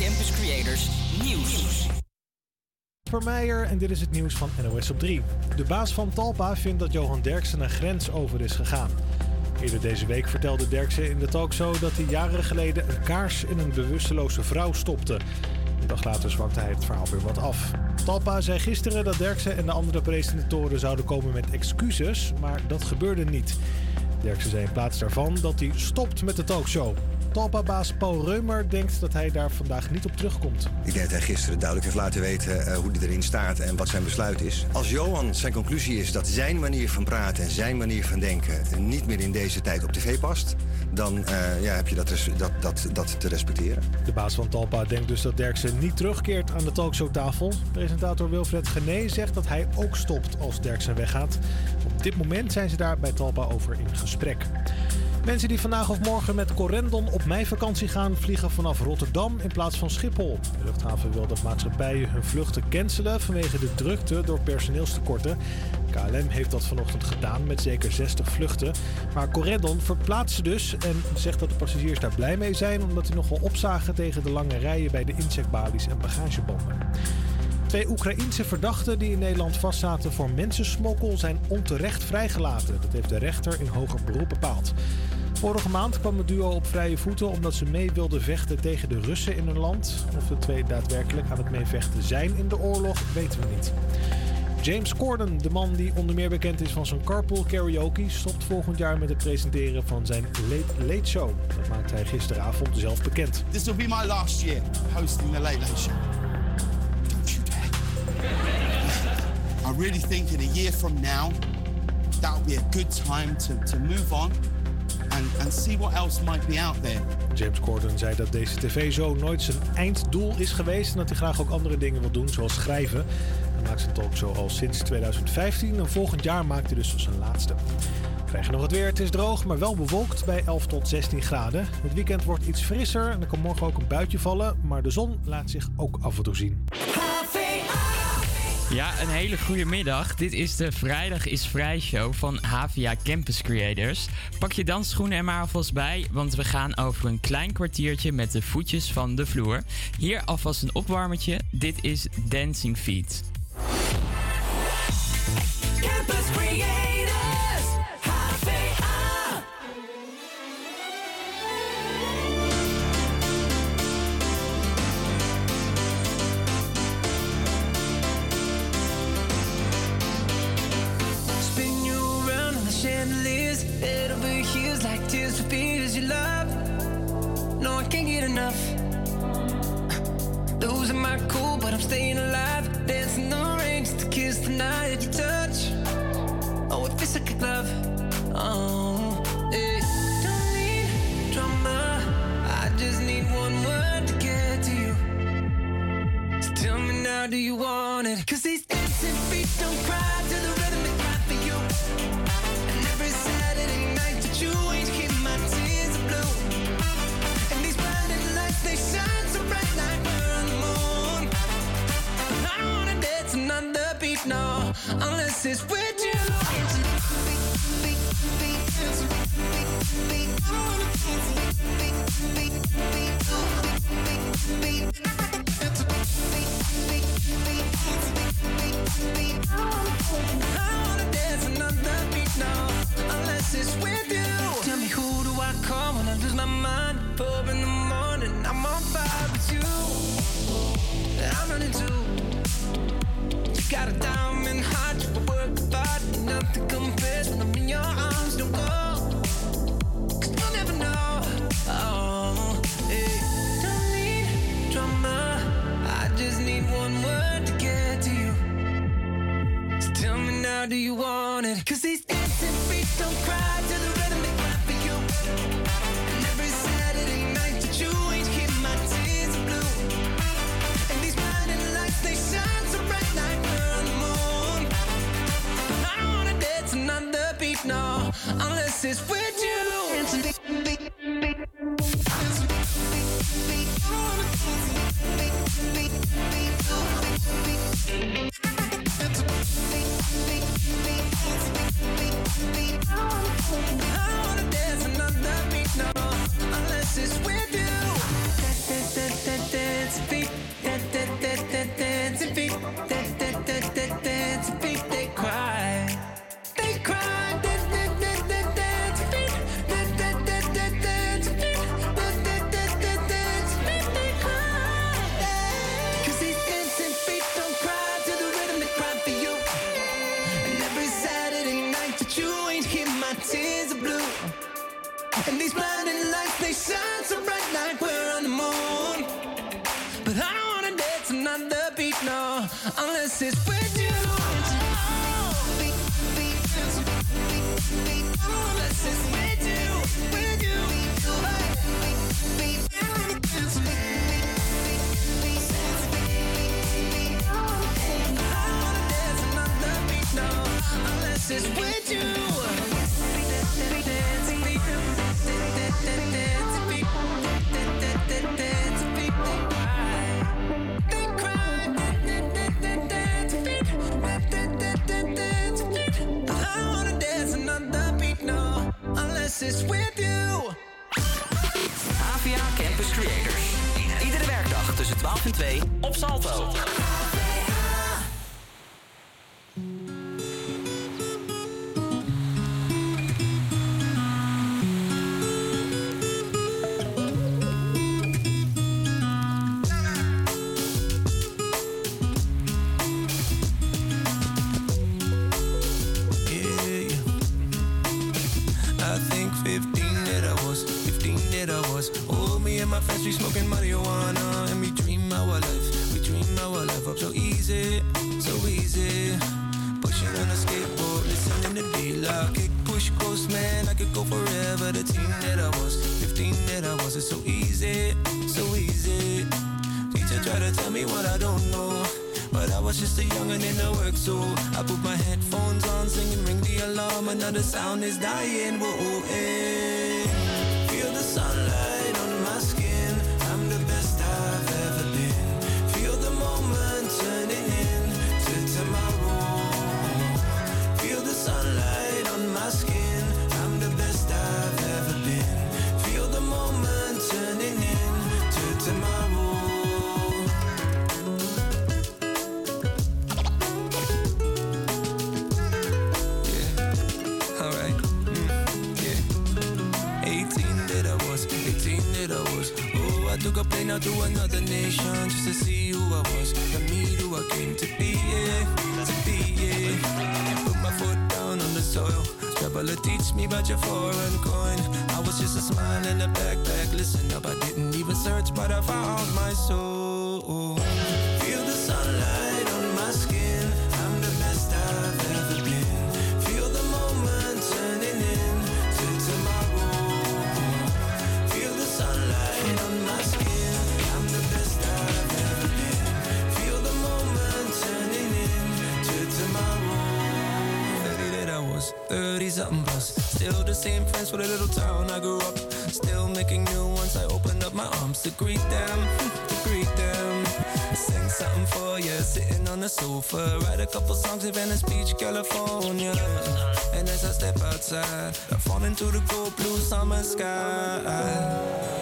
Campus Creators Nieuws. Vermeijer en dit is het nieuws van NOS op 3. De baas van Talpa vindt dat Johan Derksen een grens over is gegaan. Eerder deze week vertelde Derksen in de talkshow dat hij jaren geleden een kaars in een bewusteloze vrouw stopte. Een dag later zwakte hij het verhaal weer wat af. Talpa zei gisteren dat Derksen en de andere presentatoren zouden komen met excuses, maar dat gebeurde niet. Derksen zei in plaats daarvan dat hij stopt met de talkshow. Talpa-baas Paul Reumer denkt dat hij daar vandaag niet op terugkomt. Ik denk dat hij gisteren duidelijk heeft laten weten uh, hoe hij erin staat en wat zijn besluit is. Als Johan zijn conclusie is dat zijn manier van praten en zijn manier van denken niet meer in deze tijd op tv past, dan uh, ja, heb je dat, dat, dat, dat te respecteren. De baas van Talpa denkt dus dat Derksen niet terugkeert aan de talkshowtafel. Presentator Wilfred Gené zegt dat hij ook stopt als Derksen weggaat. Op dit moment zijn ze daar bij Talpa over in gesprek. Mensen die vandaag of morgen met Corendon op meivakantie gaan, vliegen vanaf Rotterdam in plaats van Schiphol. De luchthaven wil dat maatschappijen hun vluchten cancelen vanwege de drukte door personeelstekorten. KLM heeft dat vanochtend gedaan met zeker 60 vluchten. Maar Corendon verplaatst ze dus en zegt dat de passagiers daar blij mee zijn, omdat die nogal opzagen tegen de lange rijen bij de incheckbalies en bagagebanden. Twee Oekraïense verdachten die in Nederland vastzaten voor mensensmokkel zijn onterecht vrijgelaten. Dat heeft de rechter in hoger beroep bepaald. Vorige maand kwam het duo op vrije voeten omdat ze mee wilden vechten tegen de Russen in hun land. Of de twee daadwerkelijk aan het meevechten zijn in de oorlog, weten we niet. James Corden, de man die onder meer bekend is van zijn carpool karaoke, stopt volgend jaar met het presenteren van zijn Late Late Show. Dat maakte hij gisteravond zelf bekend. This will be my last year hosting the Late Late Show. Don't you dare. I really think in a year from now, that will be a good time to, to move on and, and see what else might be out there. James Corden zei dat deze tv-show nooit zijn einddoel is geweest en dat hij graag ook andere dingen wil doen, zoals schrijven. Hij maakt zijn talkshow al sinds 2015 en volgend jaar maakt hij dus zijn laatste. Krijg je nog het weer? Het is droog, maar wel bewolkt bij 11 tot 16 graden. Het weekend wordt iets frisser en er kan morgen ook een buitje vallen, maar de zon laat zich ook af en toe zien. Ja, een hele goede middag. Dit is de Vrijdag is Vrij show van HVA Campus Creators. Pak je dansschoenen er maar alvast bij, want we gaan over een klein kwartiertje met de voetjes van de vloer. Hier alvast een opwarmertje. Dit is Dancing Feet. Love. No, I can't get enough. Losing my cool, but I'm staying alive. Dancing the rain just to kiss the night that you touch. Oh, oh it feels like a glove. Oh. Don't need drama. I just need one word to get to you. So tell me now, do you want it? Cause these dancing feet don't cry to the no, unless it's with you. Another sound is dying. Whoa, out to another nation just to see who I was, to meet who I came to be, yeah, to be, yeah. Put my foot down on the soil. Traveler teach me about your foreign coin. I was just a smile in a backpack. Listen up, I didn't even search, but I found my soul. Same friends for the little town I grew up. Still making new ones. I opened up my arms to greet them, to greet them. Sing something for you, sitting on the sofa. Write a couple songs in Venice Beach, California. And as I step outside, I fall into the cold blue summer sky.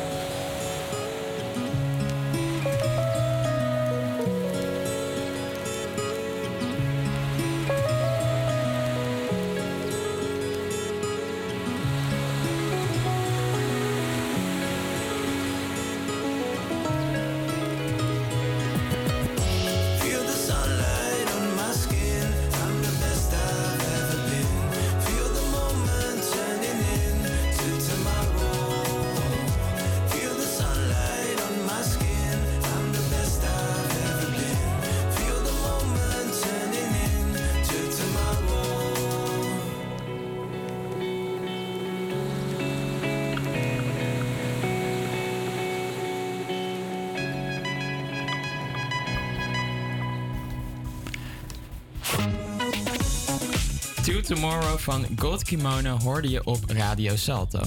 Tomorrow van Gold Kimono hoorde je op Radio Salto.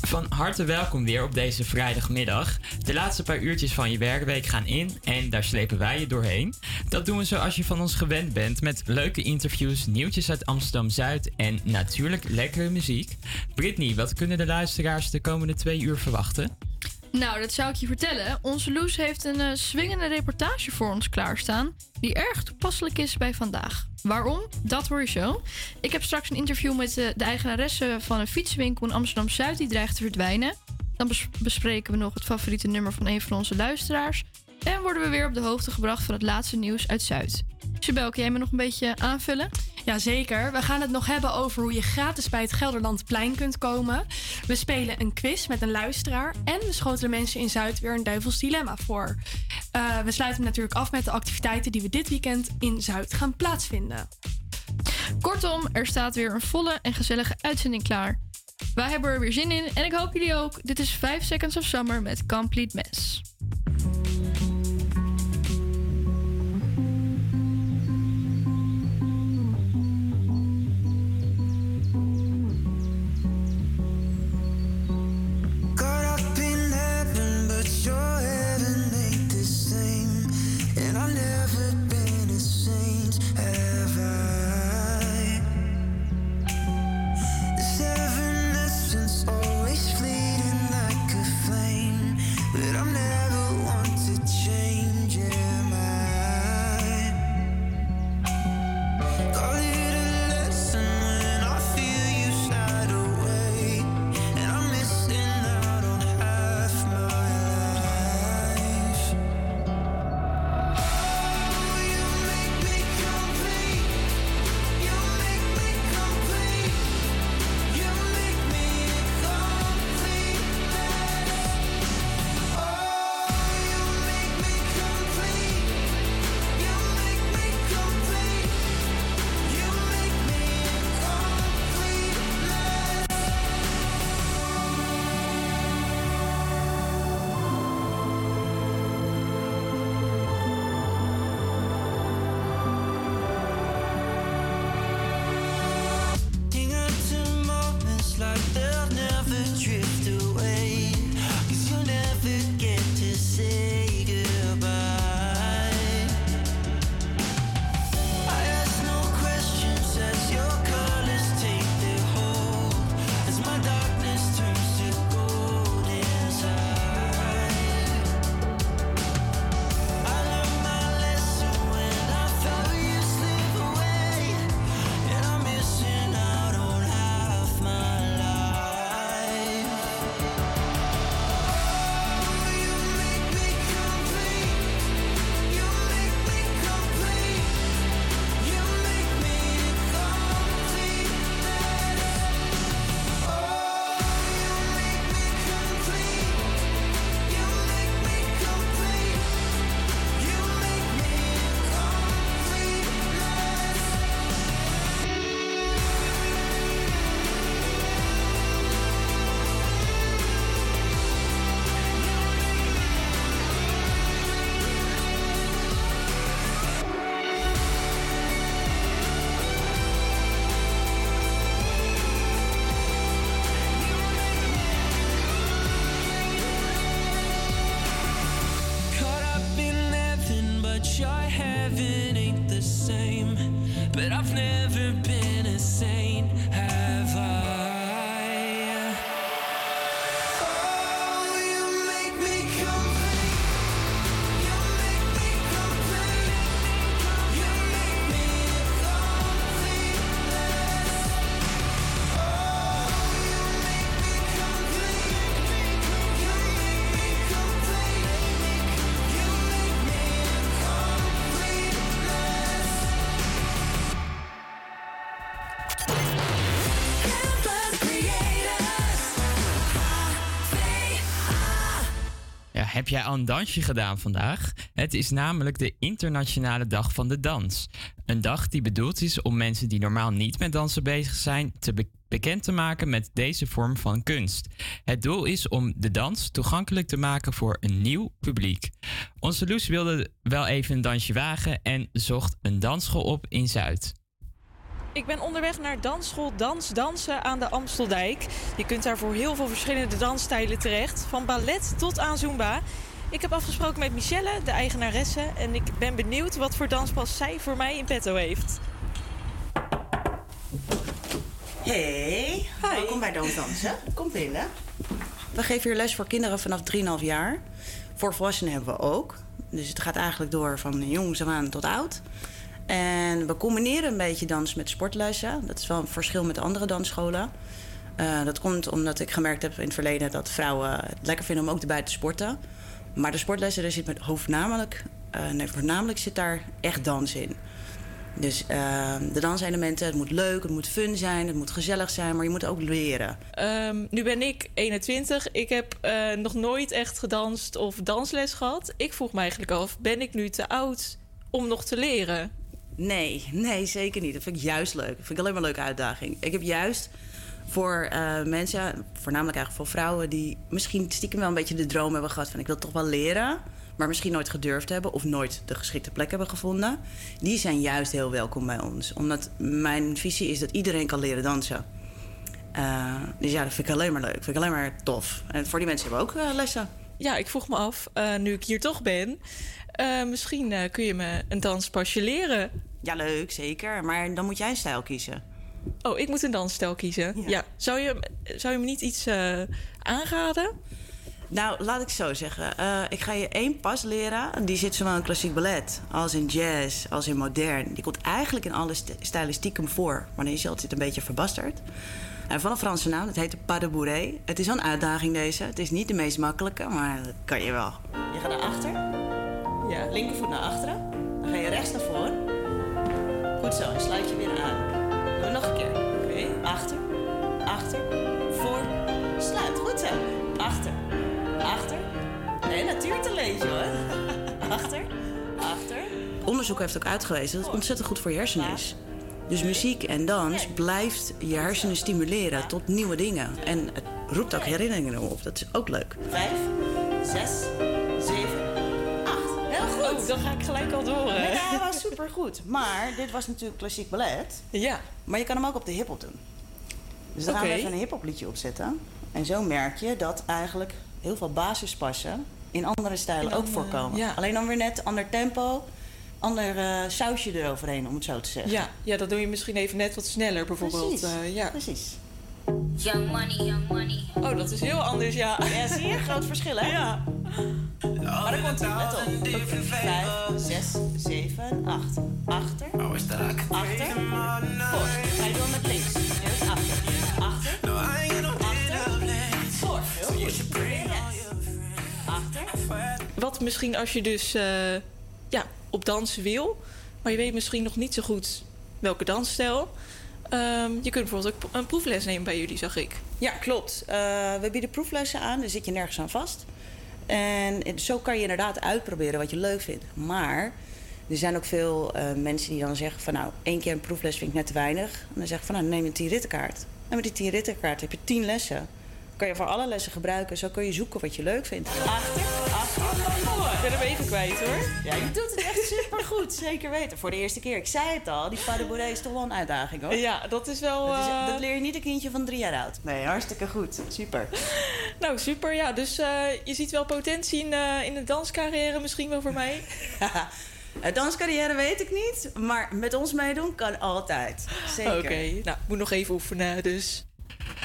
Van harte welkom weer op deze vrijdagmiddag. De laatste paar uurtjes van je werkweek gaan in en daar slepen wij je doorheen. Dat doen we zoals je van ons gewend bent met leuke interviews, nieuwtjes uit Amsterdam-Zuid en natuurlijk lekkere muziek. Britney, wat kunnen de luisteraars de komende twee uur verwachten? Nou, dat zou ik je vertellen. Onze Loes heeft een eh, swingende reportage voor ons klaarstaan. Die erg toepasselijk is bij vandaag. Waarom? Dat hoor je zo. Ik heb straks een interview met eh, de eigenaresse van een fietswinkel in Amsterdam Zuid. Die dreigt te verdwijnen. Dan bes- bespreken we nog het favoriete nummer van een van onze luisteraars. En worden we weer op de hoogte gebracht van het laatste nieuws uit Zuid. Sibel, kan jij me nog een beetje aanvullen? Jazeker, we gaan het nog hebben over hoe je gratis bij het Gelderlandplein kunt komen. We spelen een quiz met een luisteraar en we schotelen mensen in Zuid weer een duivels dilemma voor. Uh, we sluiten natuurlijk af met de activiteiten die we dit weekend in Zuid gaan plaatsvinden. Kortom, er staat weer een volle en gezellige uitzending klaar. Wij hebben er weer zin in en ik hoop jullie ook. Dit is 5 Seconds of Summer met Complete Mess. Heb jij al een dansje gedaan vandaag? Het is namelijk de Internationale Dag van de Dans. Een dag die bedoeld is om mensen die normaal niet met dansen bezig zijn te be- bekend te maken met deze vorm van kunst. Het doel is om de dans toegankelijk te maken voor een nieuw publiek. Onze Loes wilde wel even een dansje wagen en zocht een dansschool op in Zuid. Ik ben onderweg naar dansschool Dans Dansen aan de Amsteldijk. Je kunt daar voor heel veel verschillende dansstijlen terecht, van ballet tot aan zumba. Ik heb afgesproken met Michelle, de eigenaresse, en ik ben benieuwd wat voor danspas zij voor mij in petto heeft. Hey, welkom bij Dans Dansen. Kom binnen. We geven hier les voor kinderen vanaf 3,5 jaar. Voor volwassenen hebben we ook. Dus het gaat eigenlijk door van jongs aan tot oud. En we combineren een beetje dans met sportlessen. Dat is wel een verschil met andere dansscholen. Eh, dat komt omdat ik gemerkt heb in het verleden dat vrouwen het lekker vinden om ook erbij te sporten. Maar de sportlessen, daar zit met hoofdnamelijk, eh, nee, voornamelijk zit daar echt dans in. Dus eh, de danselementen, het moet leuk, het moet fun zijn, het moet gezellig zijn, maar je moet ook leren. Ehm, nu ben ik 21. Ik heb eh, nog nooit echt gedanst of dansles gehad. Ik vroeg me eigenlijk af, ben ik nu te oud om nog te leren? Nee, nee, zeker niet. Dat vind ik juist leuk. Dat vind ik alleen maar een leuke uitdaging. Ik heb juist voor eh, mensen, voornamelijk eigenlijk voor vrouwen... die misschien stiekem wel een beetje de droom hebben gehad van... ik wil toch wel leren, maar misschien nooit gedurfd hebben... of nooit de geschikte plek hebben gevonden. Die zijn juist heel welkom bij ons. Omdat mijn visie is dat iedereen kan leren dansen. Eh, dus ja, dat vind ik alleen maar leuk. Dat vind ik alleen maar tof. En voor die mensen hebben we ook eh, lessen. Ja, ik vroeg me af, nu ik hier toch ben... eh, misschien eh, kun je me een danspasje leren. Ja, leuk, zeker. Maar dan moet jij een stijl kiezen. Oh, ik moet een dansstijl kiezen. Ja. Zou, je, zou je me niet iets eh, aanraden? Nou, laat ik zo zeggen. Eh, ik ga je één pas leren. Die zit zowel in klassiek ballet als in jazz, als in modern. Die komt eigenlijk in alle st- stijlen stiekem voor. Maar dan is je altijd een beetje verbasterd. En van een Franse naam, dat heet de pas de bourrée. Het is wel een uitdaging deze. Het is niet de meest makkelijke, maar dat kan je wel. Je gaat naar achter. Ja. Linkervoet naar achteren. Dan ga je rechts naar voren. Goed zo, en sluit je weer aan. Doen we nog een keer. Oké. Achter, achter, voor, sluit. Goed zo. Achter, achter. Nee, natuurtalentje hoor. achter, achter. Onderzoek heeft ook uitgewezen dat het ontzettend goed voor je hersenen is. Dus muziek en dans blijft je hersenen stimuleren tot nieuwe dingen. En het roept ook herinneringen op. Dat is ook leuk. Vijf, zes, zeven. Heel goed. Oh, dan ga ik gelijk al door. hè? Nee, hij was supergoed. Maar dit was natuurlijk klassiek ballet. Ja. Maar je kan hem ook op de hip-hop doen. Dus dan gaan we even een hip-hop liedje opzetten. En zo merk je dat eigenlijk heel veel basispassen in andere stijlen In ook andere- voorkomen. ja. Alleen dan weer net ander tempo, ander eh, sausje eroverheen, om het zo te zeggen. Ja, ja, dat doe je misschien even net wat sneller bijvoorbeeld. Precies, eh, ja. precies. Young money, young money. Oh, dat is heel anders, ja. Ja, zie je? Groot verschil, hè? Ja. Maar dan komt ie, let op. Oké, Vijf, zes, zeven, acht. Achter, achter, voor. Ga je door met links. Eerst achter, achter, achter, voor. Heel goed. Achter. Wat misschien als je dus eh, ja, op dansen wil, maar je weet misschien nog niet zo goed welke dansstijl. Ehm, je kunt bijvoorbeeld ook een proefles nemen bij jullie, zag ik. Ja, klopt. Eh, we bieden proeflessen aan, daar zit je nergens aan vast. En zo kan je inderdaad uitproberen wat je leuk vindt. Maar er zijn ook veel eh, mensen die dan zeggen van... nou, één keer een proefles vind ik net te weinig. En dan zeg ik van nou, neem een 10 rittenkaart. En met die 10 rittenkaart heb je 10 lessen. Kan je voor alle lessen gebruiken. Zo kun je zoeken wat je leuk vindt. Achter, achter, voor. Ik ben hem even kwijt hoor. Ja, je doet het echt supergoed. Zeker weten. Voor de eerste keer. Ik zei het al, die pas de bourrée is toch wel een uitdaging hoor. Ja, dat is wel... Dat, is- eh, dat leer je niet een kindje van drie jaar oud. Nee, hartstikke goed. Super. Nou, super. Ja, dus eh, je ziet wel potentie in, eh, in de danscarrière misschien wel voor mij. Uh, danscarrière weet ik niet, maar met ons meedoen kan altijd. Zeker. Oké, nou, ik moet nog even oefenen, dus...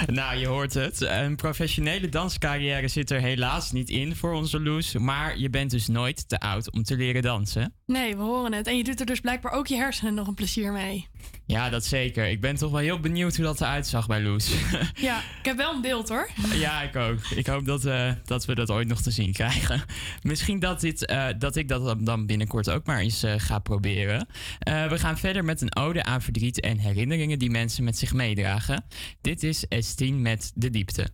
Nou, je hoort het. Een professionele danscarrière zit er helaas niet in voor onze Loes. Maar je bent dus nooit te oud om te leren dansen. Nee, we horen het. En je doet er dus blijkbaar ook je hersenen nog een plezier mee. Ja, dat zeker. Ik ben toch wel heel benieuwd hoe dat eruit zag bij Loes. Ja, ik heb wel een beeld hoor. ja, ik ook. Ik hoop dat, eh, dat we dat ooit nog te zien krijgen. Misschien dat, dit, eh, dat ik dat dan binnenkort ook maar eens eh, ga proberen. We gaan verder met een ode aan verdriet en herinneringen die mensen met zich meedragen. Dit is S10 met De Diepte.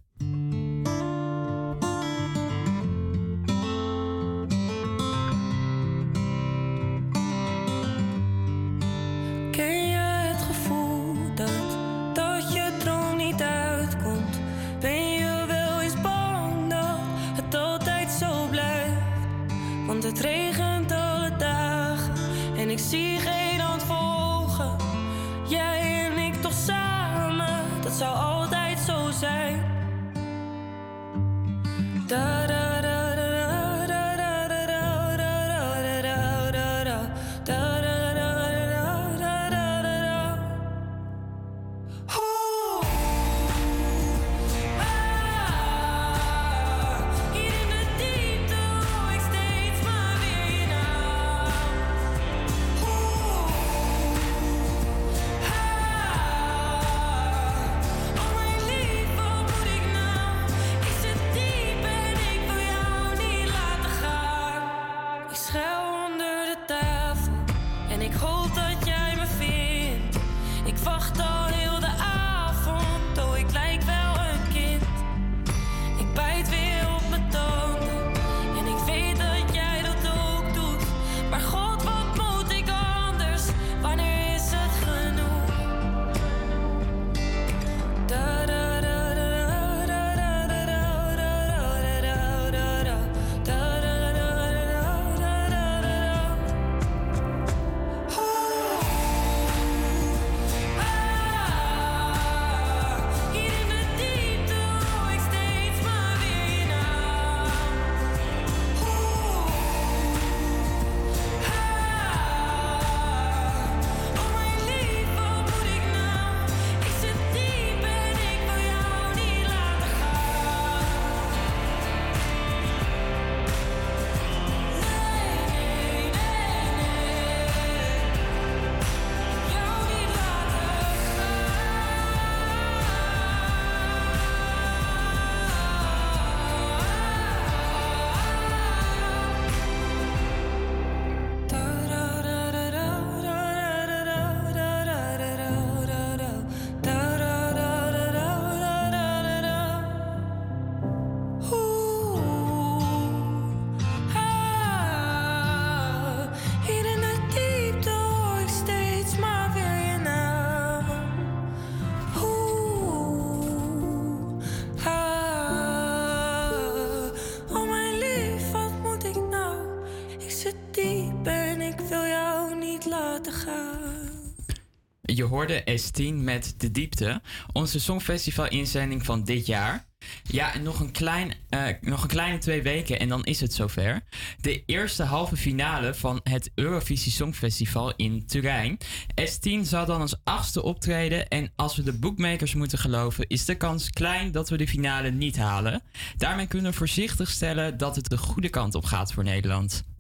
Je hoorde S10 met De Diepte, onze Songfestival-inzending van dit jaar. Ja, nog een, klein, eh, nog een kleine twee weken en dan is het zover. De eerste halve finale van het Eurovisie Songfestival in Turijn. S10 zal dan als achtste optreden en als we de bookmakers moeten geloven, is de kans klein dat we de finale niet halen. Daarmee kunnen we voorzichtig stellen dat het de goede kant op gaat voor Nederland.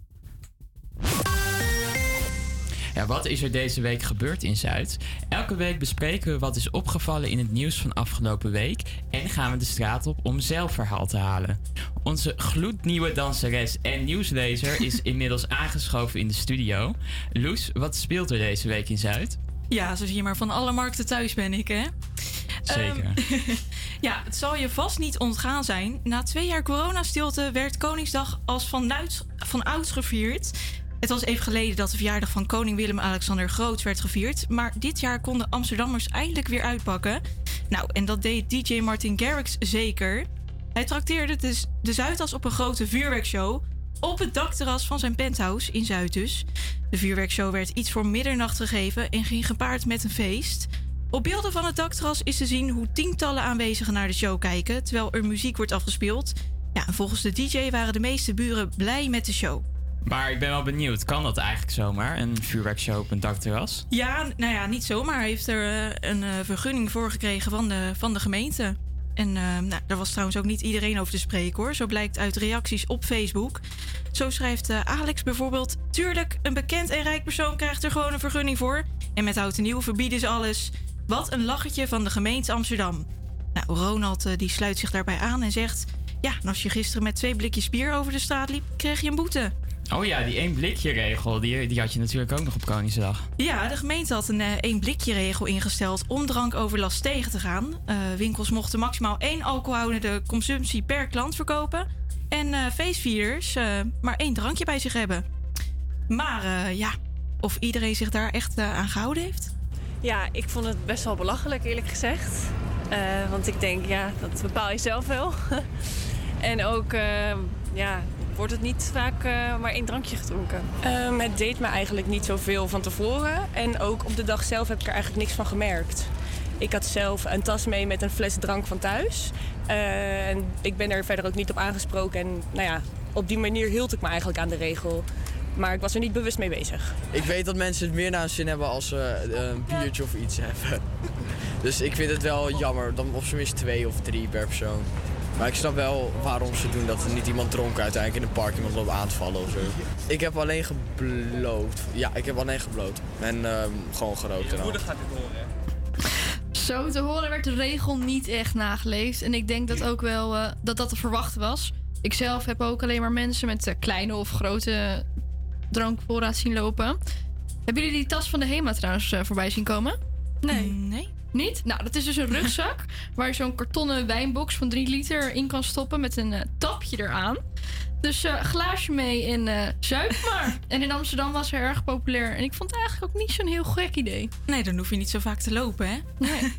Ja, wat is er deze week gebeurd in Zuid? Elke week bespreken we wat is opgevallen in het nieuws van afgelopen week en gaan we de straat op om zelf verhaal te halen. Onze gloednieuwe danseres en nieuwslezer is inmiddels aangeschoven in de studio. Loes, wat speelt er deze week in Zuid? Ja, zo zie je maar van alle markten thuis ben ik, hè? Zeker. Ehm, ja, het zal je vast niet ontgaan zijn. Na twee jaar coronastilte werd Koningsdag als van ouds gevierd. Het was even geleden dat de verjaardag van koning Willem-Alexander Groot werd gevierd. Maar dit jaar konden Amsterdammers eindelijk weer uitpakken. Nou, en dat deed DJ Martin Garrix zeker. Hij trakteerde dus de Zuidas op een grote vuurwerkshow... op het dakterras van zijn penthouse in Zuid dus. De vuurwerkshow werd iets voor middernacht gegeven... en ging gepaard met een feest... Op beelden van het dakterras is te zien hoe tientallen aanwezigen naar de show kijken... terwijl er muziek wordt afgespeeld. Ja, en volgens de DJ waren de meeste buren blij met de show. Maar ik ben wel benieuwd, kan dat eigenlijk zomaar? Een vuurwerkshow op een dakterras? Ja, nou ja, niet zomaar. Hij heeft er eh, een eh, vergunning voor gekregen van de, van de gemeente. En eh, nou, daar was trouwens ook niet iedereen over te spreken hoor. Zo blijkt uit reacties op Facebook. Zo schrijft eh, Alex bijvoorbeeld: Tuurlijk, een bekend en rijk persoon krijgt er gewoon een vergunning voor. En met hout en nieuw verbieden ze alles. Wat een lachetje van de gemeente Amsterdam. Nou, Ronald die sluit zich daarbij aan en zegt: Ja, en als je gisteren met twee blikjes bier over de straat liep, kreeg je een boete. Oh ja, die één blikje regel, die, die had je natuurlijk ook nog op Koningsdag. Ja, de gemeente had een eh, één blikje regel ingesteld om drankoverlast tegen te gaan. Eh, winkels mochten maximaal één alcoholhoudende consumptie per klant verkopen. En eh, feestvierders eh, maar één drankje bij zich hebben. Maar eh, ja, of iedereen zich daar echt aan gehouden heeft? Ja, ik vond het best wel belachelijk, eerlijk gezegd. Eh, want ik denk, ja, dat bepaal je zelf wel. en ook, eh, ja, wordt het niet vaak eh, maar één drankje gedronken. Ehm, het deed me eigenlijk niet zoveel van tevoren. En ook op de dag zelf heb ik er eigenlijk niks van gemerkt. Ik had zelf een tas mee met een fles drank van thuis. Eh, en ik ben er verder ook niet op aangesproken. En nou ja, op die manier hield ik me eigenlijk aan de regel. Maar ik was er niet bewust mee bezig. Ik weet dat mensen het meer naar hun zin hebben als ze eh, een biertje of iets hebben. Dus ik vind het wel jammer. Dan op zijn minst twee of drie per persoon. Maar ik snap wel waarom ze doen dat er niet iemand dronken uiteindelijk in een park iemand loopt aan te vallen of zo. Ik heb alleen gebloot. Ja, ik heb alleen gebloot. En ehm, gewoon gerookt en al. gaat dit horen, Zo te horen werd de regel niet echt nageleefd. En ik denk dat ook wel eh, dat dat te verwachten was. Ik zelf heb ook alleen maar mensen met eh, kleine of grote drankvoorraad zien lopen. Hebben jullie die tas van de HEMA trouwens eh, voorbij zien komen? Nee. Nee. Niet? Nou, dat is dus een rugzak waar je zo'n kartonnen wijnbox van 3 liter in kan stoppen met een eh, tapje eraan. Dus eh, glaasje mee en eh zuip maar. en in Amsterdam was hij erg populair. En ik vond het eigenlijk ook niet zo'n heel gek idee. Nee, dan hoef je niet zo vaak te lopen, hè? Nee.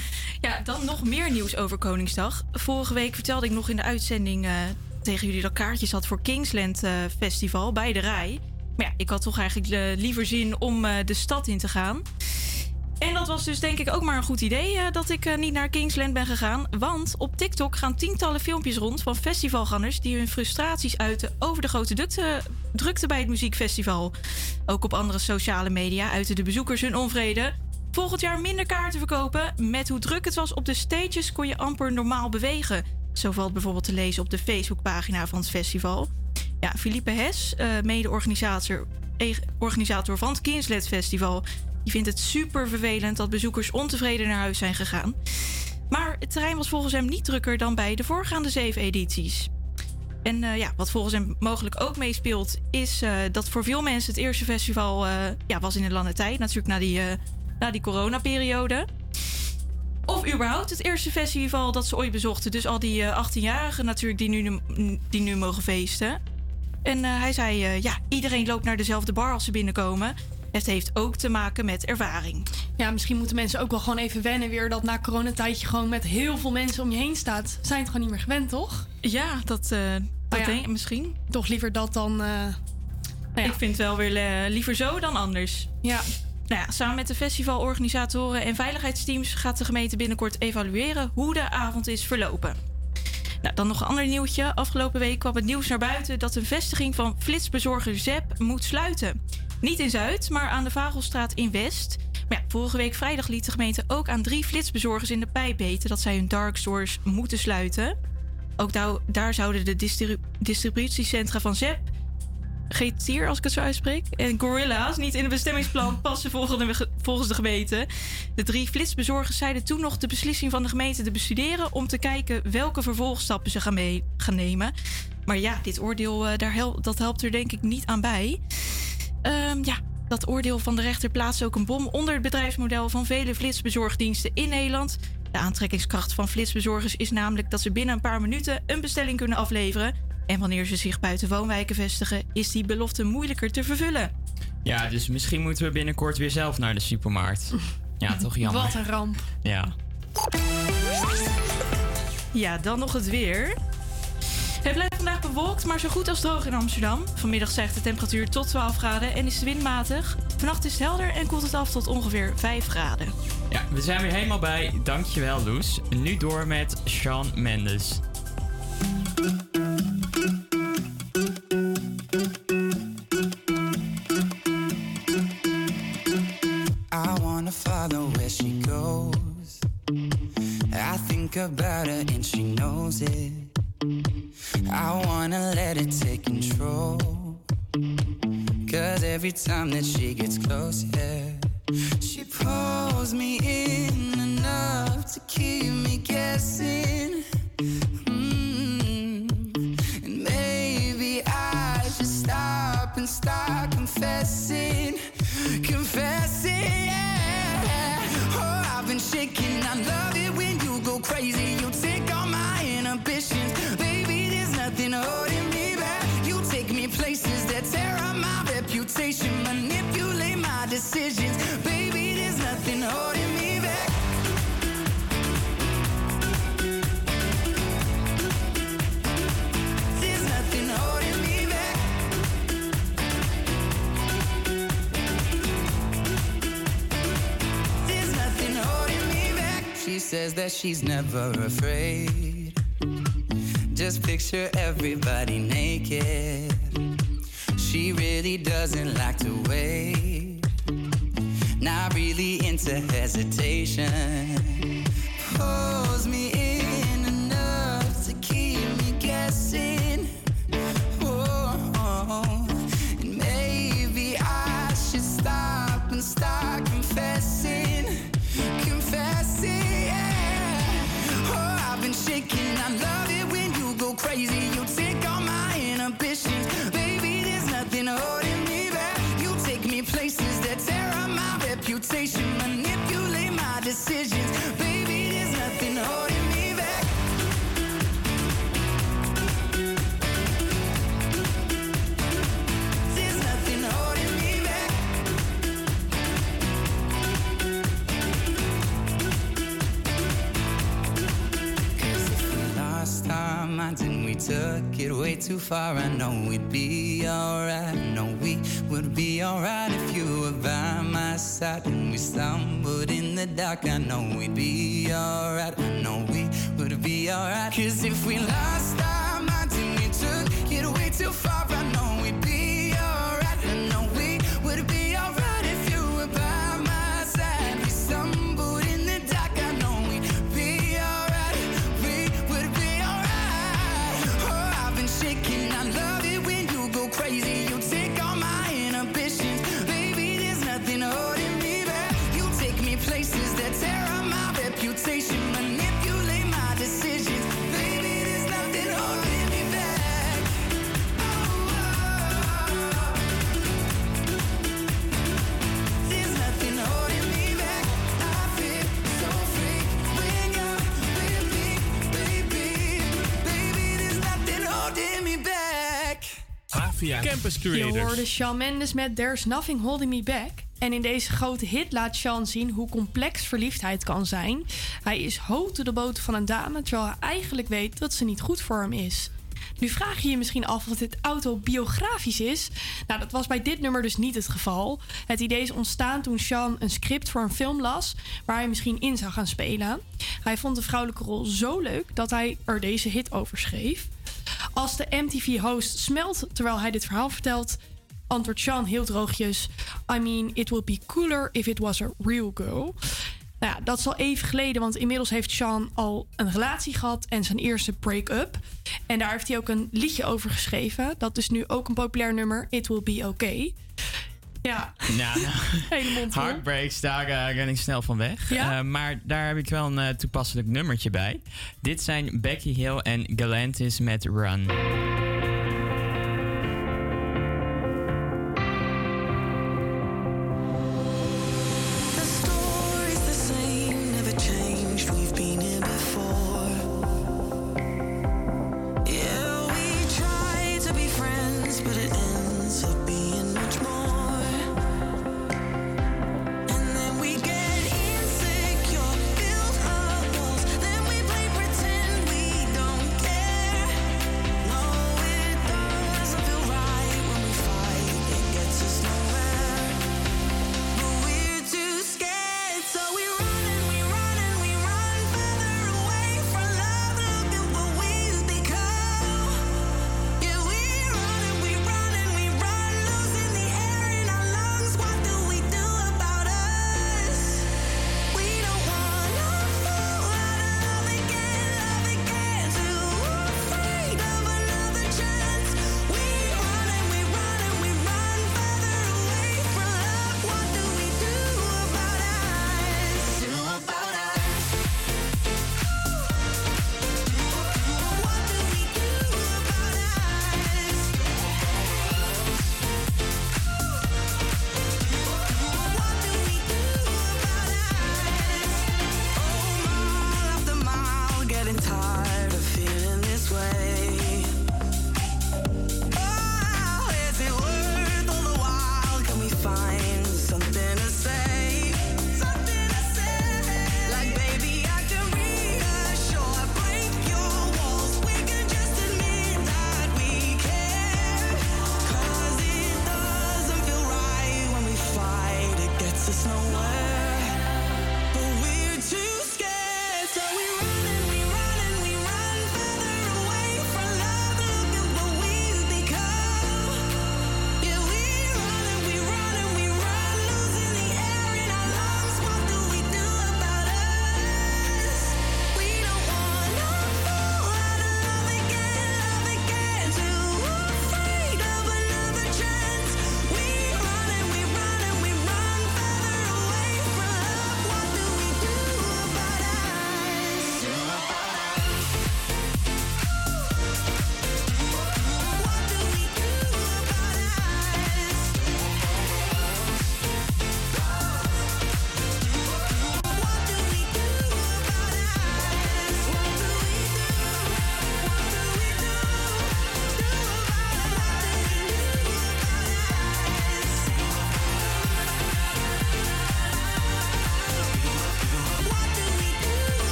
ja, dan nog meer nieuws over Koningsdag. Vorige week vertelde ik nog in de uitzending tegen jullie dat kaartjes had voor Kingsland Festival bij de Rij. Maar ja, ik had toch eigenlijk liever zin om de stad in te gaan. En dat was dus denk ik ook maar een goed idee eh, dat ik eh, niet naar Kingsland ben gegaan. Want op TikTok gaan tientallen filmpjes rond van festivalgangers die hun frustraties uiten over de grote drukte, drukte bij het muziekfestival. Ook op andere sociale media uiten de bezoekers hun onvrede. Volgend jaar minder kaarten verkopen. Met hoe druk het was op de stages kon je amper normaal bewegen. Zo valt bijvoorbeeld te lezen op de Facebookpagina van het festival. Ja, Philippe Hes, mede-organisator eh, organisator van het Kingsland Festival, die vindt het super vervelend dat bezoekers ontevreden naar huis zijn gegaan. Maar het terrein was volgens hem niet drukker dan bij de voorgaande zeven edities. En eh, ja, wat volgens hem mogelijk ook meespeelt, is eh, dat voor veel mensen het eerste festival ja, was in een lange tijd. Natuurlijk na die, na die coronaperiode. Of überhaupt het eerste festival dat ze ooit bezochten. Dus al die eh 18-jarigen natuurlijk die nu, die nu mogen feesten. En eh, hij zei, eh, ja, iedereen loopt naar dezelfde bar als ze binnenkomen. Het heeft ook te maken met ervaring. Ja, misschien moeten mensen ook wel gewoon even wennen weer dat na coronatijdje gewoon met heel veel mensen om je heen staat. Zijn het gewoon niet meer gewend, toch? Ja, dat, eh, dat ja, denk ik misschien. Toch liever dat dan eh, Ik vind het wel weer liever zo dan anders. Ja. Nou ja, samen met de festivalorganisatoren en veiligheidsteams gaat de gemeente binnenkort evalueren hoe de avond is verlopen. Nou, dan nog een ander nieuwtje. Afgelopen week kwam het nieuws naar buiten dat een vestiging van flitsbezorger Zep moet sluiten. Niet in Zuid, maar aan de Vagelstraat in West. Maar ja, vorige week vrijdag liet de gemeente ook aan drie flitsbezorgers in de pijp weten dat zij hun dark stores moeten sluiten. Ook daar, zouden de distri- distributiecentra van Zep, Geetier als ik het zo uitspreek, en Gorilla's niet in het bestemmingsplan passen volgens de, gemeente. De drie flitsbezorgers zeiden toen nog de beslissing van de gemeente te bestuderen om te kijken welke vervolgstappen ze gaan, nemen. Maar ja, dit oordeel eh, daar hel- dat helpt er denk ik niet aan bij. Ehm, ja, dat oordeel van de rechter plaatst ook een bom onder het bedrijfsmodel van vele flitsbezorgdiensten in Nederland. De aantrekkingskracht van flitsbezorgers is namelijk dat ze binnen een paar minuten een bestelling kunnen afleveren. En wanneer ze zich buiten woonwijken vestigen, is die belofte moeilijker te vervullen. Ja, dus misschien moeten we binnenkort weer zelf naar de supermarkt. Ja, toch jammer. Wat een ramp. Ja. Ja, dan nog het weer. Het blijft vandaag bewolkt, maar zo goed als droog in Amsterdam. Vanmiddag stijgt de temperatuur tot 12 graden en is de wind matig. Vannacht is het helder en koelt het af tot ongeveer 5 graden. Ja, we zijn weer helemaal bij. Dankjewel, Loes. Nu door met Sean Mendes. Follow where she goes. I think about her and she knows it. I wanna let it take control. Cause every time that she gets close, yeah, she pulls me in enough to keep me guessing. Mm. And maybe I should stop and start confessing. Confessing, I love it when you go crazy. Says that she's never afraid. Just picture everybody naked. She really doesn't like to wait. Not really into hesitation. Pulls me in enough to keep me guessing. Far, I know we'd be alright. I know we would be alright if you were by my side. And we stumbled in the dark, I know we'd be alright. I know we would be alright. Cause if we Campus Je hoorde Shawn Mendes met There's Nothing Holding Me Back. En in deze grote hit laat Shawn zien hoe complex verliefdheid kan zijn. Hij is hoog de boot van een dame, terwijl hij eigenlijk weet dat ze niet goed voor hem is. Nu vraag je je misschien af of dit autobiografisch is. Nou, dat was bij dit nummer dus niet het geval. Het idee is ontstaan toen Sean een script voor een film las waar hij misschien in zou gaan spelen. Hij vond de vrouwelijke rol zo leuk dat hij er deze hit over schreef. Als de MTV-host smelt terwijl hij dit verhaal vertelt, antwoordt Sean heel droogjes: I mean, it would be cooler if it was a real girl. Nou ja, dat is al even geleden, want inmiddels heeft Sean al een relatie gehad en zijn eerste break-up. En daar heeft hij ook een liedje over geschreven. Dat is nu ook een populair nummer, It Will Be Okay. Ja, Nou, hele mond vol. Heartbreaks, daar eh, ren ik snel van weg. Ja? Eh, maar daar heb ik wel een eh, toepasselijk nummertje bij. Dit zijn Becky Hill en Galantis met Run.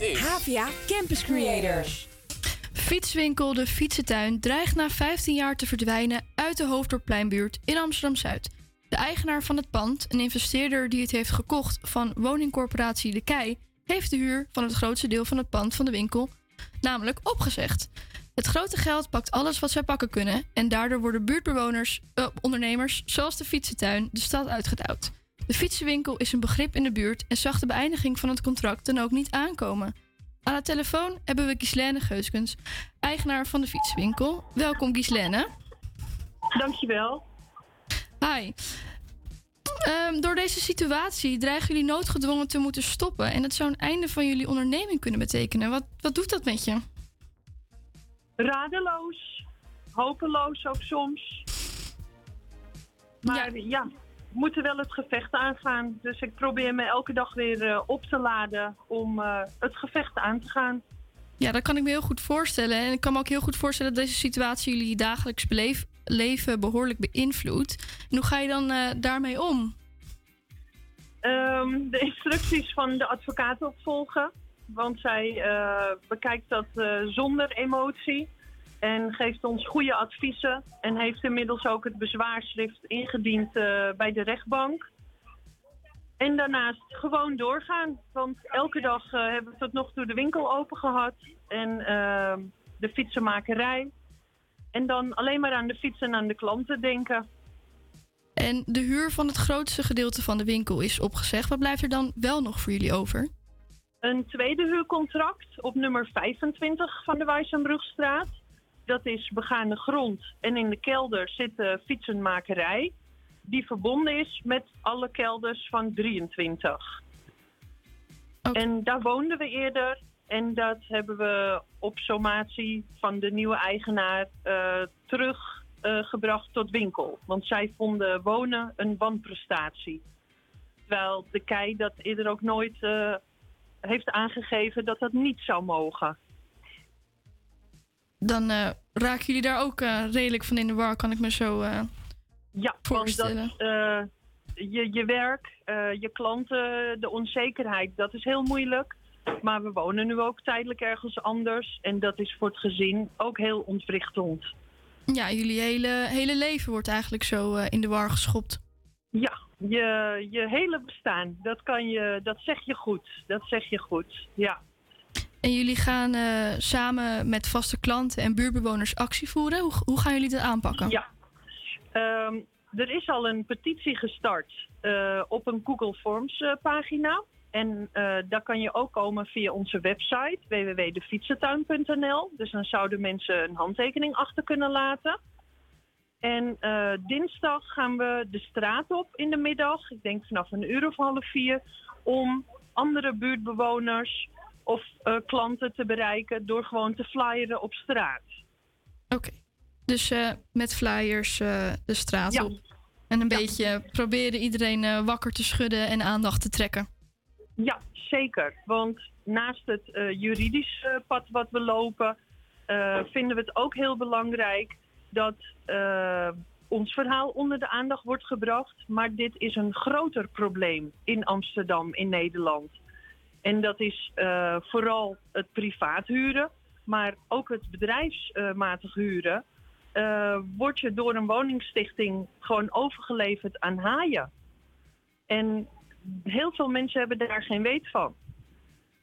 Is Havia Campus Creators. Fietswinkel De Fietsentuin dreigt na 15 jaar te verdwijnen uit de Hoofddorppleinbuurt in Amsterdam-Zuid. De eigenaar van het pand, een investeerder die het heeft gekocht van woningcorporatie De Kei, heeft de huur van het grootste deel van het pand van de winkel namelijk opgezegd. Het grote geld pakt alles wat zij pakken kunnen en daardoor worden buurtbewoners, eh, ondernemers zoals de Fietsentuin de stad uitgedouwd. De fietsenwinkel is een begrip in de buurt en zag de beëindiging van het contract dan ook niet aankomen. Aan de telefoon hebben we Gislaine Geuskens, eigenaar van de fietswinkel. Welkom Gislaine. Dankjewel. Hi. Ehm, door deze situatie dreigen jullie noodgedwongen te moeten stoppen. En dat zou een einde van jullie onderneming kunnen betekenen. Wat, wat doet dat met je? Radeloos, hopeloos ook soms. Maar ja. Moeten wel het gevecht aangaan. Dus ik probeer me elke dag weer eh, op te laden om eh, het gevecht aan te gaan. Ja, dat kan ik me heel goed voorstellen. En ik kan me ook heel goed voorstellen dat deze situatie jullie dagelijks beleef- leven behoorlijk beïnvloedt. En hoe ga je dan eh, daarmee om? Ehm, de instructies van de advocaat opvolgen. Want zij bekijkt dat zonder emotie. En geeft ons goede adviezen. En heeft inmiddels ook het bezwaarschrift ingediend eh, bij de rechtbank. En daarnaast gewoon doorgaan. Want elke dag eh, hebben we tot nog toe de winkel open gehad. En ehm, de fietsenmakerij. En dan alleen maar aan de fiets en aan de klanten denken. En de huur van het grootste gedeelte van de winkel is opgezegd. Wat blijft er dan wel nog voor jullie over? Een tweede huurcontract op nummer 25 van de Wijzenbrugstraat. Dat is begane grond. En in de kelder zit de fietsenmakerij. Die verbonden is met alle kelders van 23. En daar woonden we eerder. En dat hebben we op sommatie van de nieuwe eigenaar eh, teruggebracht tot winkel. Want zij vonden wonen een wanprestatie. Terwijl de KEI dat eerder ook nooit eh, heeft aangegeven dat dat niet zou mogen. Dan eh, raken jullie daar ook eh, redelijk van in de war, kan ik me zo eh, Ja, voorstellen. eh, je, je werk, je klanten, de onzekerheid, dat is heel moeilijk. Maar we wonen nu ook tijdelijk ergens anders. En dat is voor het gezin ook heel ontwrichtend. Ja, jullie hele, hele leven wordt eigenlijk zo in de war geschopt. Ja, je, je hele bestaan, dat, kan je, dat zeg je goed. Dat zeg je goed, ja. En jullie gaan eh, samen met vaste klanten en buurtbewoners actie voeren. Hoe, gaan jullie dat aanpakken? Ja. Ehm, er is al een petitie gestart eh, op een Google Forms eh, pagina. En daar kan je ook komen via onze website www.defietsentuin.nl. Dus dan zouden mensen een handtekening achter kunnen laten. En dinsdag gaan we de straat op in de middag. Ik denk vanaf een uur of half vier. Om andere buurtbewoners of eh, klanten te bereiken door gewoon te flyeren op straat. Dus eh, met flyers eh, de straat op. En een beetje proberen iedereen wakker te schudden en aandacht te trekken. Ja, zeker. Want naast het juridisch eh, pad wat we lopen, vinden we het ook heel belangrijk dat ons verhaal onder de aandacht wordt gebracht. Maar dit is een groter probleem in Amsterdam, in Nederland. En dat is eh, vooral het privaat huren, maar ook het bedrijfsmatig huren. eh, word je door een woningstichting gewoon overgeleverd aan haaien. En heel veel mensen hebben daar geen weet van.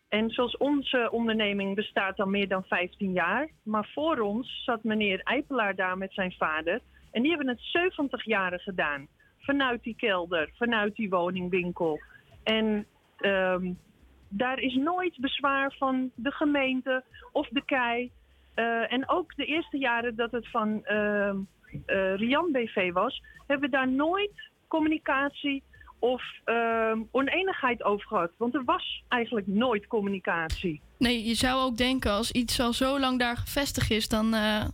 En zoals onze onderneming bestaat al meer dan 15 jaar. Maar voor ons zat meneer Eipelaar daar met zijn vader. En die hebben het 70 jaren gedaan. Vanuit die kelder, vanuit die woningwinkel. En ehm, daar is nooit bezwaar van de gemeente of de KEI. Eh, en ook de eerste jaren dat het van ehm, eh, Rian BV was, hebben we daar nooit communicatie of ehm, oneenigheid over gehad. Want er was eigenlijk nooit communicatie. Nee, je zou ook denken als iets al zo lang daar gevestigd is, dan, eh,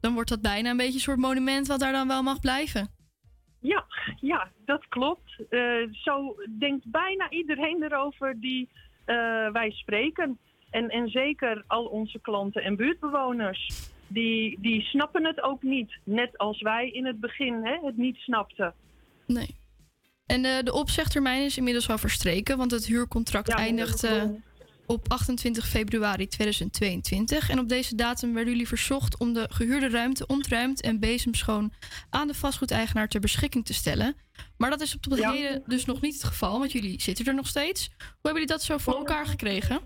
dan wordt dat bijna een beetje een soort monument wat daar dan wel mag blijven. Ja, ja, dat klopt. Zo denkt bijna iedereen erover die wij spreken. En, en zeker al onze klanten en buurtbewoners. Die, die snappen het ook niet. Net als wij in het begin hè, het niet snapten. Nee. En eh, de opzegtermijn is inmiddels al verstreken, want het huurcontract Ja, eindigt eh, op 28 februari 2022. En op deze datum werden jullie verzocht om de gehuurde ruimte ontruimd en bezemschoon aan de vastgoedeigenaar ter beschikking te stellen. Maar dat is op het Ja. heden dus nog niet het geval, want jullie zitten er nog steeds. Hoe hebben jullie dat zo voor elkaar gekregen?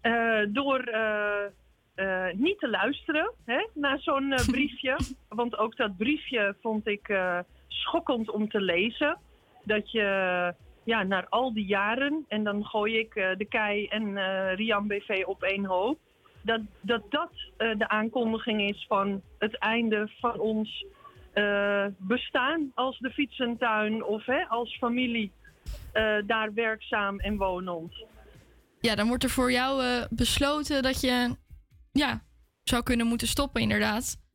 Eh, door eh, eh, niet te luisteren hè, naar zo'n briefje. Want ook dat briefje vond ik schokkend om te lezen. Dat je ja, naar al die jaren, en dan gooi ik eh, de KEI en eh, Rian BV op één hoop. Dat dat, dat eh, de aankondiging is van het einde van ons bestaan als de fietsentuin of hè, als familie daar werkzaam en wonend. Ja, dan wordt er voor jou besloten dat je ja, zou kunnen moeten stoppen, inderdaad.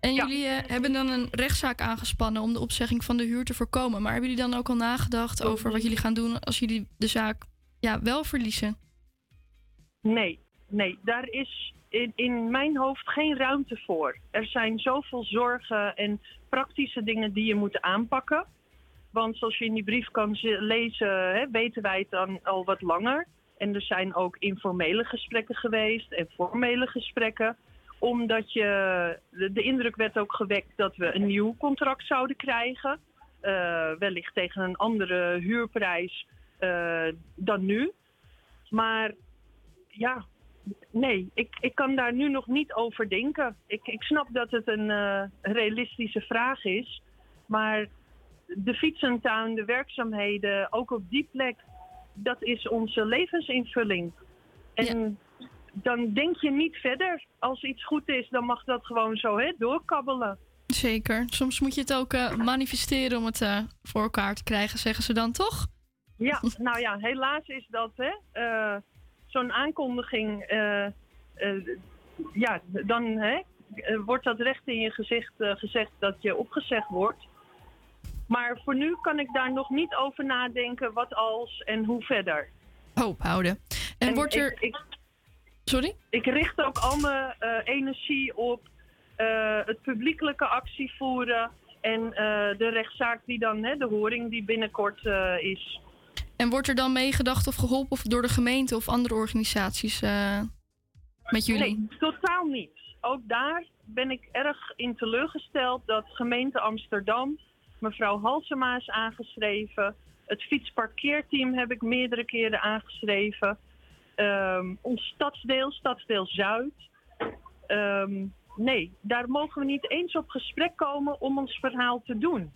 En jullie eh, hebben dan een rechtszaak aangespannen om de opzegging van de huur te voorkomen. Maar hebben jullie dan ook al nagedacht over wat jullie gaan doen als jullie de zaak ja, wel verliezen? Nee, nee, daar is in, in mijn hoofd geen ruimte voor. Er zijn zoveel zorgen en praktische dingen die je moet aanpakken. Want zoals je in die brief kan ze- lezen, hè, weten wij het dan al wat langer. En er zijn ook informele gesprekken geweest en formele gesprekken. Omdat je, de, indruk werd ook gewekt dat we een nieuw contract zouden krijgen. Eh, wellicht tegen een andere huurprijs eh, dan nu. Maar ja, nee, ik, ik kan daar nu nog niet over denken. Ik, ik snap dat het een eh, realistische vraag is. Maar de fietsentuin, de werkzaamheden, ook op die plek, dat is onze levensinvulling. En dan denk je niet verder. Als iets goed is, dan mag dat gewoon zo hè, doorkabbelen. Zeker. Soms moet je het ook eh, manifesteren om het eh, voor elkaar te krijgen, zeggen ze dan toch? Ja, nou ja, helaas is dat hè. eh, Zo'n aankondiging, ja, dan hè, wordt dat recht in je gezicht gezegd dat je opgezegd wordt. Maar voor nu kan ik daar nog niet over nadenken wat als en hoe verder. Hoop houden. En, wordt er... Ik, ik, Sorry? Ik richt ook al mijn eh, energie op eh, het publiekelijke actie voeren en eh, de rechtszaak die dan, hè, de horing die binnenkort is. En wordt er dan meegedacht of geholpen of door de gemeente of andere organisaties met jullie? Nee, totaal niet. Ook daar ben ik erg in teleurgesteld dat gemeente Amsterdam, mevrouw Halsema is aangeschreven. Het fietsparkeerteam heb ik meerdere keren aangeschreven. Ehm, ons stadsdeel, stadsdeel Zuid. Ehm, nee, daar mogen we niet eens op gesprek komen om ons verhaal te doen.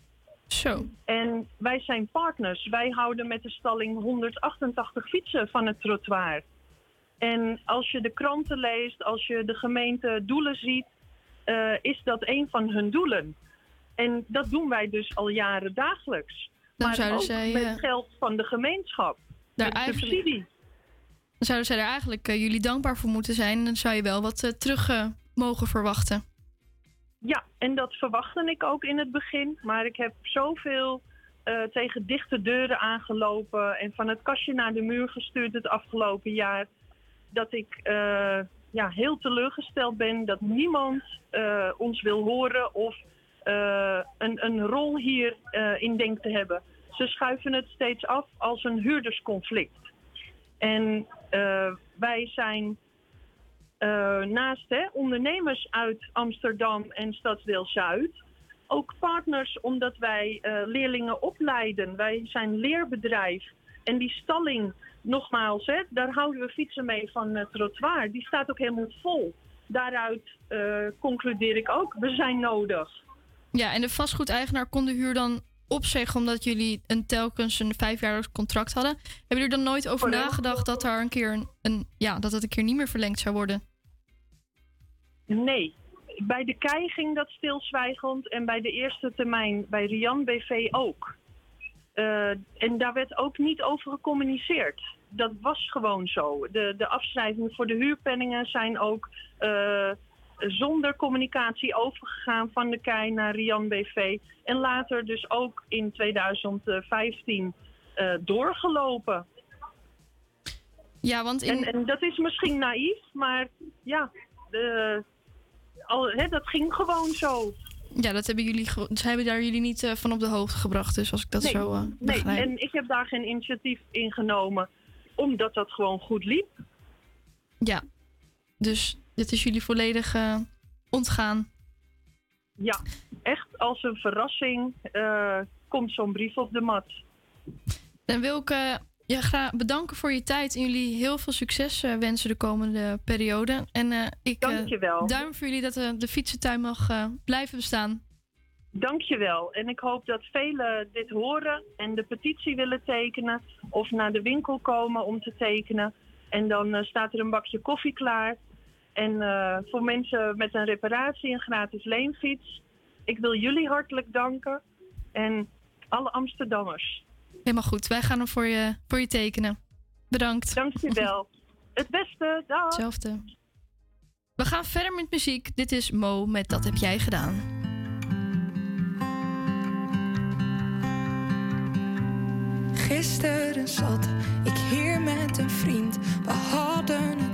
Zo. En wij zijn partners. Wij houden met de stalling 188 fietsen van het trottoir. En als je de kranten leest, als je de gemeente doelen ziet, eh, is dat een van hun doelen. En dat doen wij dus al jaren dagelijks. Dan maar zouden ook zij, met eh, geld van de gemeenschap. Daar met eigenlijk- subsidie. Zouden zij er eigenlijk eh, jullie dankbaar voor moeten zijn. En dan zou je wel wat eh, terug eh, mogen verwachten. Ja, en dat verwachtte ik ook in het begin. Maar ik heb zoveel eh, tegen dichte deuren aangelopen en van het kastje naar de muur gestuurd het afgelopen jaar. Dat ik ja, heel teleurgesteld ben dat niemand ons wil horen of een, een rol hierin in denkt te hebben. Ze schuiven het steeds af als een huurdersconflict. En wij zijn eh, naast hè, ondernemers uit Amsterdam en Stadsdeel Zuid ook partners omdat wij eh, leerlingen opleiden. Wij zijn leerbedrijf. En die stalling, nogmaals, hè, daar houden we fietsen mee van het trottoir. Die staat ook helemaal vol. Daaruit eh, concludeer ik ook, we zijn nodig. Ja, en de vastgoedeigenaar kon de huur dan opzeggen omdat jullie een telkens een vijfjarig contract hadden. Hebben jullie er dan nooit over Correct. nagedacht dat er een keer een, een ja, dat het een keer niet meer verlengd zou worden? Nee. Bij de KEI ging dat stilzwijgend en bij de eerste termijn bij Rian BV ook. Eh, en daar werd ook niet over gecommuniceerd. Dat was gewoon zo. De, de afschrijvingen voor de huurpenningen zijn ook eh, zonder communicatie overgegaan van de KEI naar Rian BV. En later dus ook in 2015 eh, doorgelopen. Ja, want in... En, en dat is misschien naïef, maar ja, de, al, hè, dat ging gewoon zo. Ja, dat hebben jullie, ze hebben daar jullie niet eh, van op de hoogte gebracht. Dus als ik dat nee, zo eh, nee, en ik heb daar geen initiatief in genomen, omdat dat gewoon goed liep. Ja, dus dit is jullie volledig eh, ontgaan. Ja, echt als een verrassing eh, komt zo'n brief op de mat. Dan wil ik je graag bedanken voor je tijd en jullie heel veel succes eh, wensen de komende periode. En ik duim voor jullie dat de fietsentuin mag blijven bestaan. Dankjewel. En ik hoop dat velen dit horen en de petitie willen tekenen of naar de winkel komen om te tekenen. En dan staat er een bakje koffie klaar. En eh, voor mensen met een reparatie, een gratis leenfiets. Ik wil jullie hartelijk danken en alle Amsterdammers. Helemaal goed, wij gaan er voor je, voor je tekenen. Bedankt. Dankjewel. Het beste, dag. Hetzelfde. We gaan verder met muziek. Dit is Mo met Dat heb jij gedaan. Gisteren zat ik hier met een vriend. We hadden het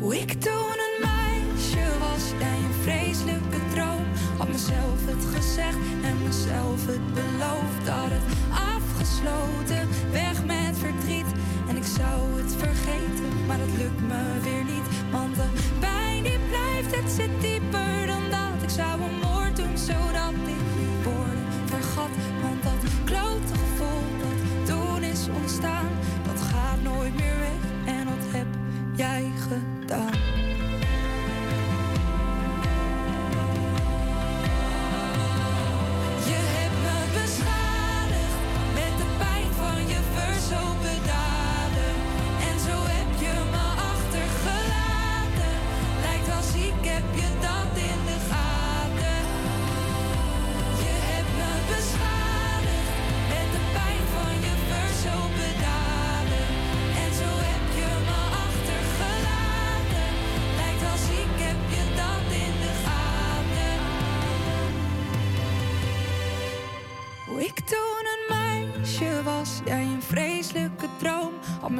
Hoe ik toen een meisje was, jij een vreselijke droom. Had mezelf het gezegd en mezelf het beloofd. Had het afgesloten, weg met verdriet. En ik zou het vergeten, maar het lukt me weer niet. Want de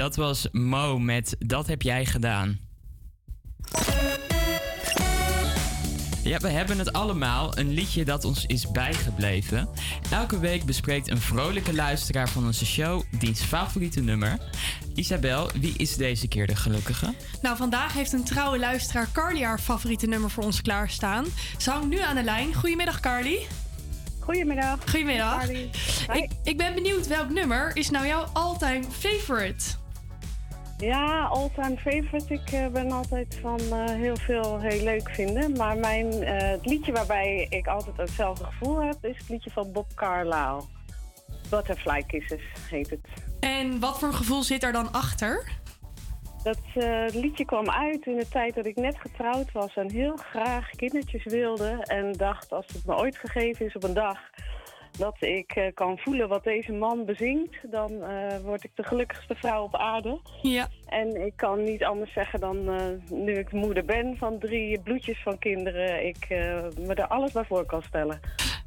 Dat was Mo met Dat heb jij gedaan. Ja, we hebben het allemaal, een liedje dat ons is bijgebleven. Elke week bespreekt een vrolijke luisteraar van onze show diens favoriete nummer. Isabel, wie is deze keer de gelukkige? Nou, vandaag heeft een trouwe luisteraar Carly haar favoriete nummer voor ons klaarstaan. Ze hangt nu aan de lijn. Goedemiddag, Carly. Goedemiddag. Goedemiddag. Ik, ik ben benieuwd welk nummer is nou jouw all-time favorite? Ja, all-time favorite. Ik eh, ben altijd van eh, heel veel heel leuk vinden. Maar mijn, eh, het liedje waarbij ik altijd hetzelfde gevoel heb... is het liedje van Bob Carlyle. Butterfly Kisses heet het. En wat voor gevoel zit er dan achter? Dat liedje kwam uit in de tijd dat ik net getrouwd was... en heel graag kindertjes wilde. En dacht, als het me ooit gegeven is op een dag... dat ik eh, kan voelen wat deze man bezingt... dan eh, word ik de gelukkigste vrouw op aarde. Ja. En ik kan niet anders zeggen dan eh, nu ik moeder ben van drie bloedjes van kinderen, ik me er alles bij voor kan stellen.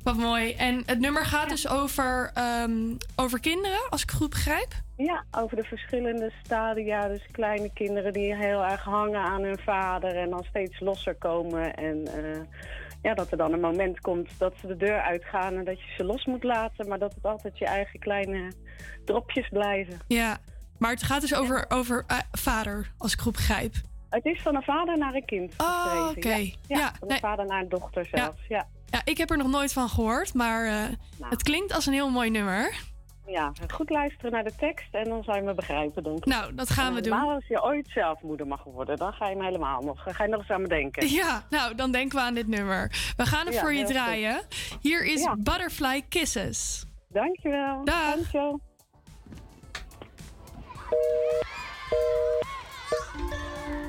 Wat mooi. En het nummer gaat dus over, ehm, over kinderen, als ik goed begrijp? Ja, over de verschillende stadia. Dus kleine kinderen die heel erg hangen aan hun vader en dan steeds losser komen. En ja, dat er dan een moment komt dat ze de deur uitgaan en dat je ze los moet laten. Maar dat het altijd je eigen kleine dropjes blijven. Ja. Maar het gaat dus over, over eh, vader, als ik goed begrijp. Het is van een vader naar een kind Oh, oké. Ja, Ja, Ja, van een vader naar een dochter zelfs. Ja. Ja, ik heb er nog nooit van gehoord, maar eh, het klinkt als een heel mooi nummer. Ja, goed luisteren naar de tekst en dan zou je me begrijpen, denk ik. Nou, dat gaan we doen. Maar als je ooit zelf moeder mag worden, dan ga je me helemaal nog, ga je nog eens aan me denken. Ja, nou, dan denken we aan dit nummer. We gaan het voor je draaien. Hier is. Butterfly Kisses. Dankjewel. Dag. Dankjewel. Thank you.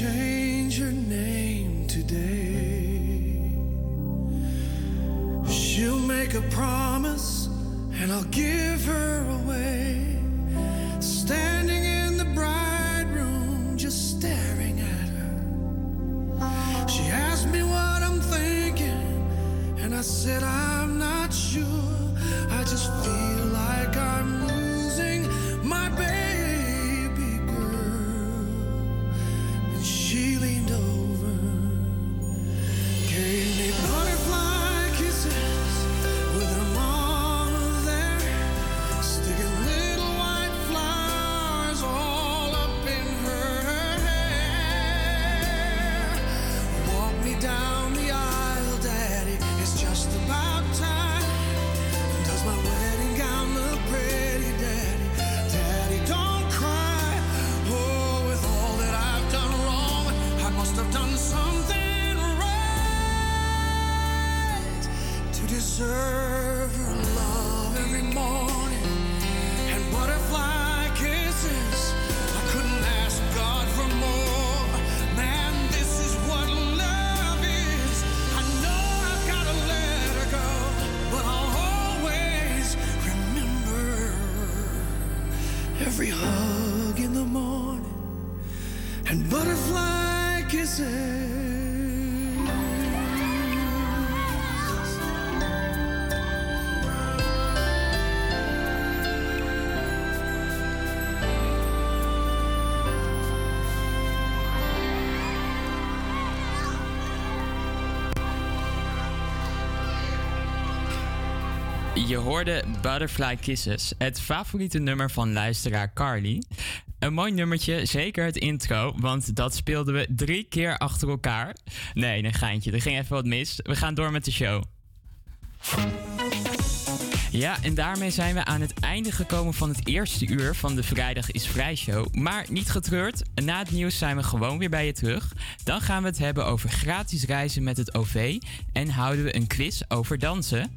change her name today. She'll make a promise and I'll give her away. Standing in the bride room, just staring at her. She asked me what I'm thinking, and I said, I'm not sure. I just feel like I'm. Je hoorde Butterfly Kisses, het favoriete nummer van luisteraar Carly. Een mooi nummertje, zeker het intro, want dat speelden we drie keer achter elkaar. Nee, een geintje, er ging even wat mis. We gaan door met de show. Ja, en daarmee zijn we aan het einde gekomen van het eerste uur van de Vrijdag is Vrij Show. Maar niet getreurd, na het nieuws zijn we gewoon weer bij je terug. Dan gaan we het hebben over gratis reizen met het OV en houden we een quiz over dansen.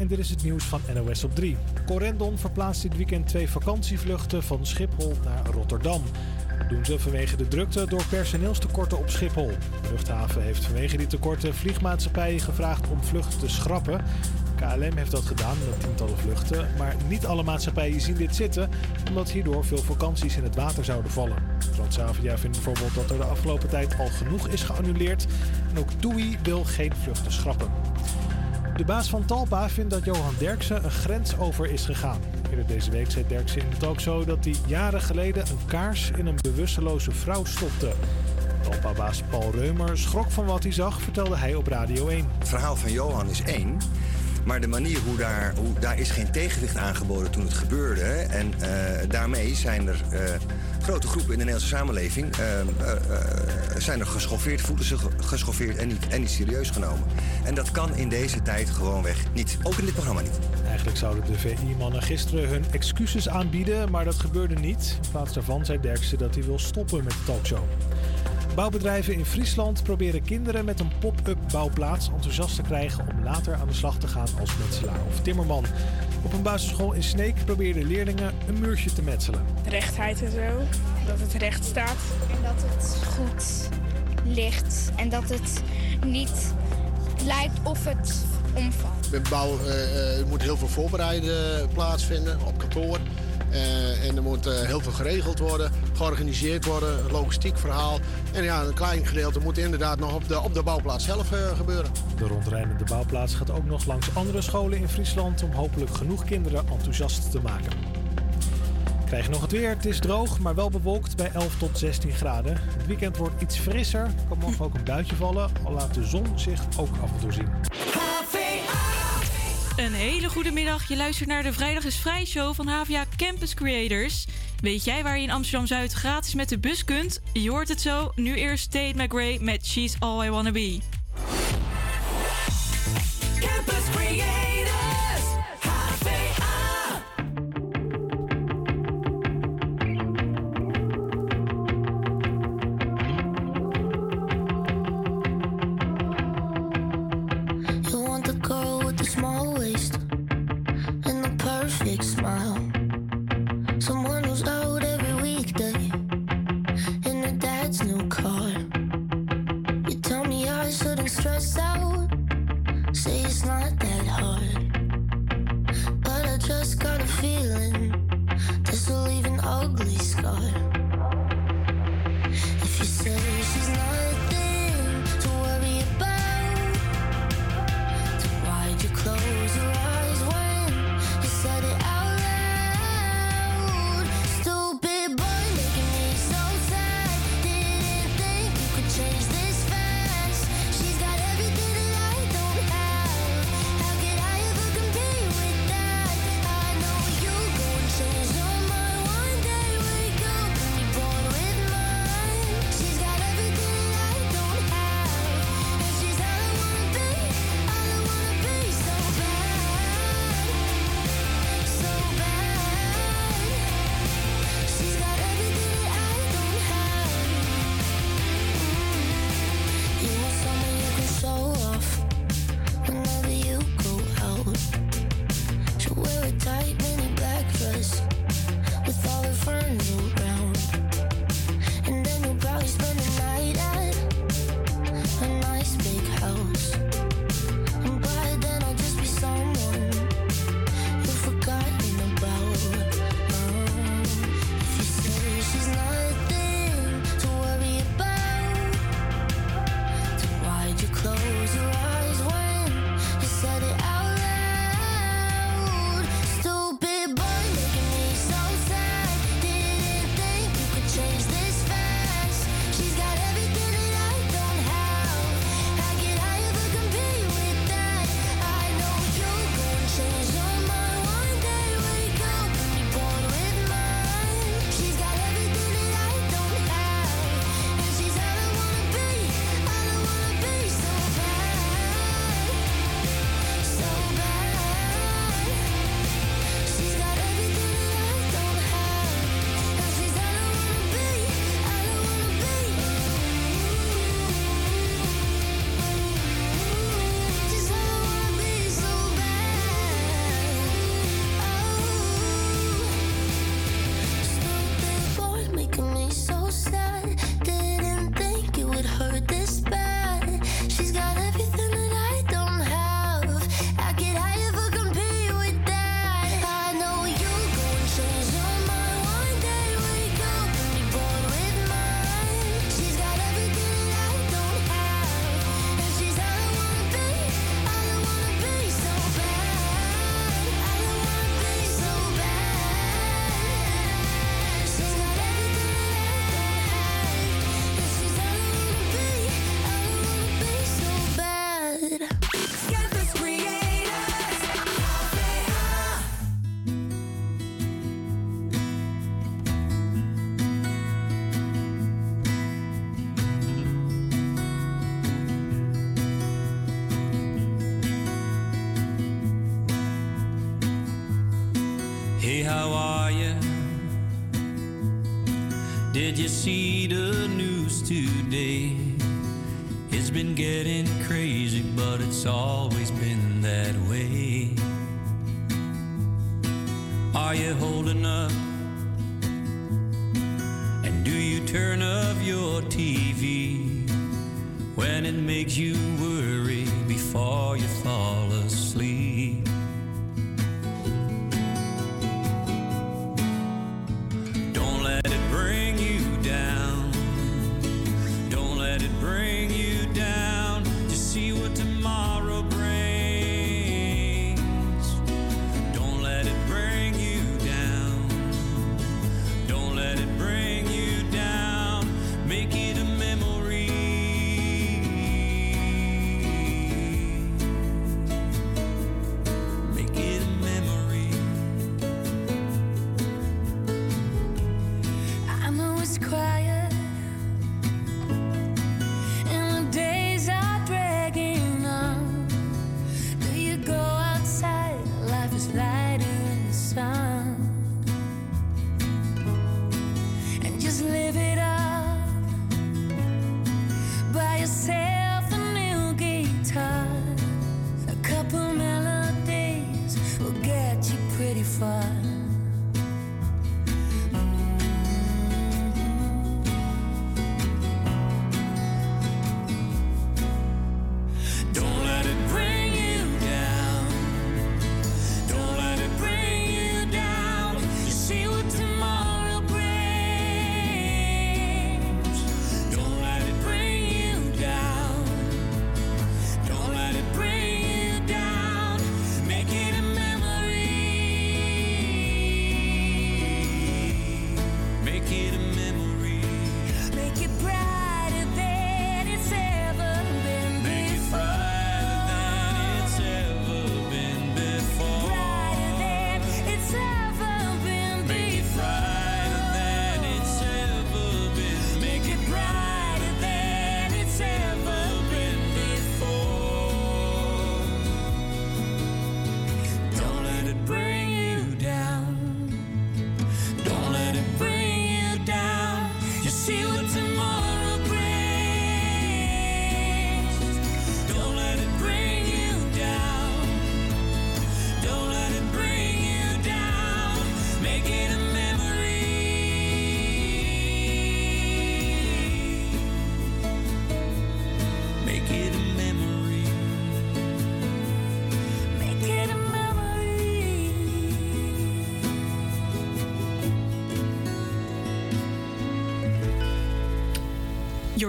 En dit is het nieuws van NOS op 3. Corendon verplaatst dit weekend twee vakantievluchten van Schiphol naar Rotterdam. Dat doen ze vanwege de drukte door personeelstekorten op Schiphol. De luchthaven heeft vanwege die tekorten vliegmaatschappijen gevraagd om vluchten te schrappen. KLM heeft dat gedaan met tientallen vluchten, maar niet alle maatschappijen zien dit zitten, omdat hierdoor veel vakanties in het water zouden vallen. Transavia vindt bijvoorbeeld dat er de afgelopen tijd al genoeg is geannuleerd en ook TUI wil geen vluchten schrappen. De baas van Talpa vindt dat Johan Derksen een grens over is gegaan. Eerder deze week zei Derksen in het talkshow dat hij jaren geleden een kaars in een bewusteloze vrouw stopte. Talpa-baas Paul Reumer schrok van wat hij zag, vertelde hij op Radio 1. Het verhaal van Johan is één. Maar de manier hoe daar, hoe, daar is geen tegenwicht aangeboden toen het gebeurde. En eh, daarmee zijn er eh, grote groepen in de Nederlandse samenleving eh, eh, eh, zijn er geschoffeerd, voelen zich geschoffeerd en niet, en niet serieus genomen. En dat kan in deze tijd gewoonweg niet. Ook in dit programma niet. Eigenlijk zouden de VI-mannen gisteren hun excuses aanbieden, maar dat gebeurde niet. In plaats daarvan zei Derksen dat hij wil stoppen met de talkshow. Bouwbedrijven in Friesland proberen kinderen met een pop-up bouwplaats enthousiast te krijgen om later aan de slag te gaan als metselaar of timmerman. Op een basisschool in Sneek probeerden leerlingen een muurtje te metselen. rechtheid en zo. Dat het recht staat. En dat het goed ligt. En dat het niet lijkt of het omvalt. Met bouw eh, eh, moet heel veel voorbereiden plaatsvinden op kantoor. Eh, en er moet eh, heel veel geregeld worden, georganiseerd worden, logistiek verhaal. En ja, een klein gedeelte moet inderdaad nog op de, op de bouwplaats zelf eh, gebeuren. De rondrijdende bouwplaats gaat ook nog langs andere scholen in Friesland om hopelijk genoeg kinderen enthousiast te maken. Krijg nog het weer. Het is droog, maar wel bewolkt bij 11 tot 16 graden. Het weekend wordt iets frisser. Kan morgen ook een buitje vallen, al laat de zon zich ook af en toe zien. Een hele goede middag. Je luistert naar de Vrijdag is Vrij show van HVA Campus Creators. Weet jij waar je in Amsterdam Zuid gratis met de bus kunt? Je hoort het zo. Nu eerst Tate McRae met She's All I Wanna Be.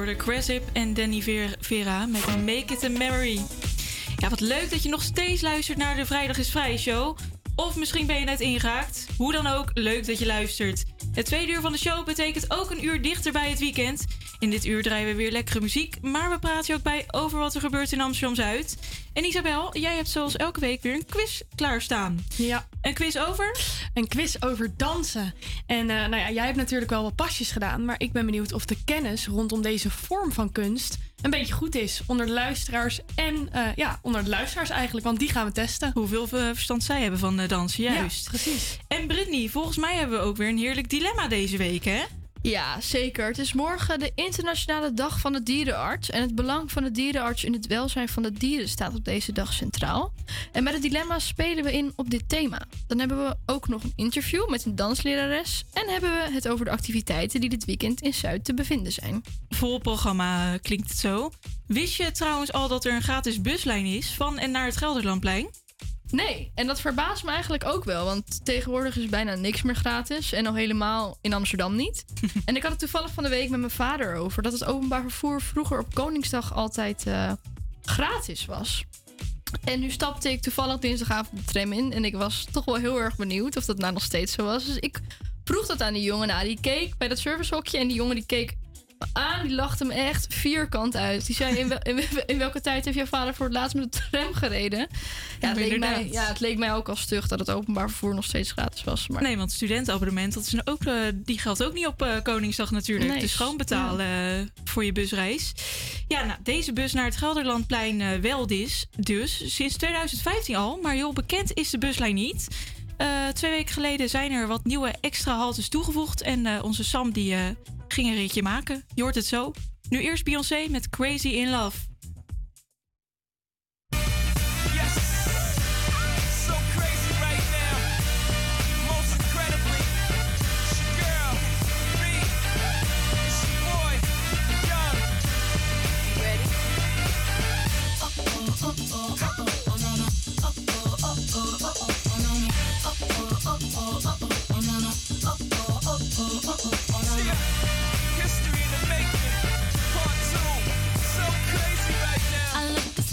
Jordan Cresip en Danny Ver- Vera met Make It a Memory. Ja, wat leuk dat je nog steeds luistert naar de Vrijdag is Vrij show. Of misschien ben je net ingehaakt. Hoe dan ook, leuk dat je luistert. Het tweede uur van de show betekent ook een uur dichter bij het weekend. In dit uur draaien we weer lekkere muziek, maar we praten je ook bij over wat er gebeurt in Amsterdam-Zuid. En Isabel, jij hebt zoals elke week weer een quiz klaarstaan. Ja. Een quiz over? Een quiz over dansen. En eh, nou ja, jij hebt natuurlijk wel wat pasjes gedaan, maar ik ben benieuwd of de kennis rondom deze vorm van kunst een beetje goed is onder de luisteraars en eh, ja, onder de luisteraars eigenlijk, want die gaan we testen. Hoeveel eh, verstand zij hebben van dansen, juist. Ja, precies. En Brittany, volgens mij hebben we ook weer een heerlijk dilemma deze week, hè? Ja, zeker. Het is morgen de internationale dag van de dierenarts. En het belang van de dierenarts in het welzijn van de dieren staat op deze dag centraal. En bij de dilemma's spelen we in op dit thema. Dan hebben we ook nog een interview met een danslerares. En hebben we het over de activiteiten die dit weekend in Zuid te bevinden zijn. Vol programma klinkt het zo. Wist je trouwens al dat er een gratis buslijn is van en naar het Gelderlandplein? Nee, en dat verbaast me eigenlijk ook wel. Want tegenwoordig is bijna niks meer gratis. En al helemaal in Amsterdam niet. en ik had het toevallig van de week met mijn vader over. Dat het openbaar vervoer vroeger op Koningsdag altijd eh, gratis was. En nu stapte ik toevallig dinsdagavond de tram in. En ik was toch wel heel erg benieuwd of dat nou nog steeds zo was. Dus ik vroeg dat aan die jongen. Nou, die keek bij dat servicehokje. En die jongen die keek aan. Die lachte me echt vierkant uit. Die zei, in, wel- in, wel- in welke tijd heeft jouw vader voor het laatst met de tram gereden? Ja, het, leek mij, ja, het leek mij ook al stug dat het openbaar vervoer nog steeds gratis was. Maar Nee, want studentenabonnement, dat is nou ook, eh, die geldt ook niet op eh, Koningsdag natuurlijk. Nee, dus gewoon betalen eh, voor je busreis. Ja, nou, deze bus naar het Gelderlandplein wel dus, dus. Sinds 2015 al, maar heel bekend is de buslijn niet. Eh, twee weken geleden zijn er wat nieuwe extra haltes toegevoegd. En eh, onze Sam die eh, ging een ritje maken. Je hoort het zo. Nu eerst Beyoncé met Crazy in Love.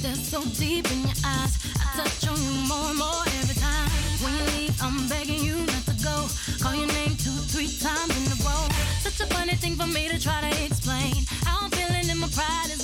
Step so deep in your eyes. I touch on you more and more every time. When you leave, I'm begging you not to go. Call your name two, three times in a row. Such a funny thing for me to try to explain. How I'm feeling and my pride is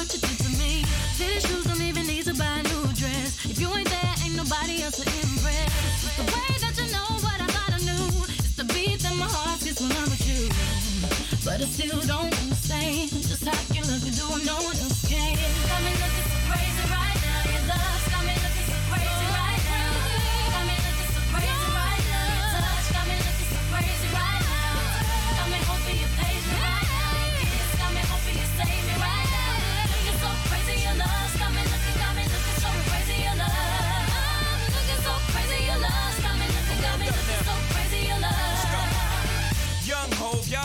what you did to me. City shoes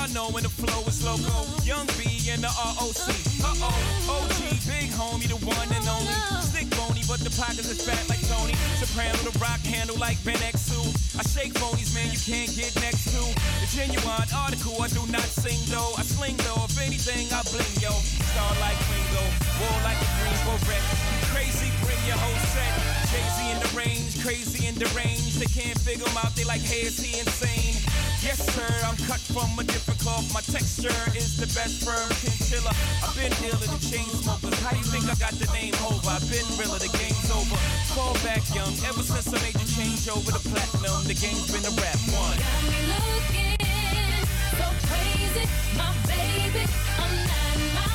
y'all know when the flow is loco. Young B and the ROC. Uh oh, OG, big homie, the one and only. Stick bony, but the pockets is fat like Tony. Soprano, the rock handle like Ben X2. I shake phonies, man, you can't get next to. The genuine article, I do not sing though. I sling though, if anything, I bling yo. Star like Ringo, war like a green. You crazy, bring your whole set. Jay-Z in the range, crazy in the range. They can't figure him out, they like, hey, is he insane? Yes, sir, I'm cut from a different cloth. My texture is the best firm chinchilla. I've been dealing the chain smokers. How you think I got the name over? I've been realer, the game's over. Fall back young, ever since I made the change over to platinum, the game's been a rap one. Got me looking so crazy, my baby. I'm not myself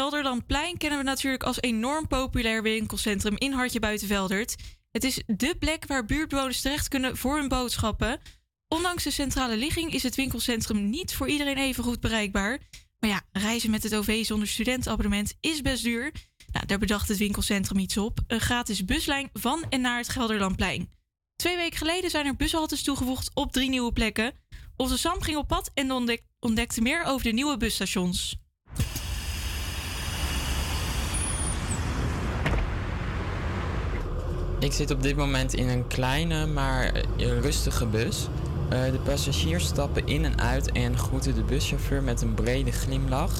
Gelderlandplein kennen we natuurlijk als enorm populair winkelcentrum in Hartje Buitenveldert. Het is dé plek waar buurtbewoners terecht kunnen voor hun boodschappen. Ondanks de centrale ligging is het winkelcentrum niet voor iedereen even goed bereikbaar. Maar ja, reizen met het OV zonder studentenabonnement is best duur. Nou, daar bedacht het winkelcentrum iets op. Een gratis buslijn van en naar het Gelderlandplein. Twee weken geleden zijn er bushaltes toegevoegd op drie nieuwe plekken. Onze Sam ging op pad en ontdek- ontdekte meer over de nieuwe busstations. Ik zit op dit moment in een kleine, maar eh, rustige bus. Eh, de passagiers stappen in en uit en groeten de buschauffeur met een brede glimlach.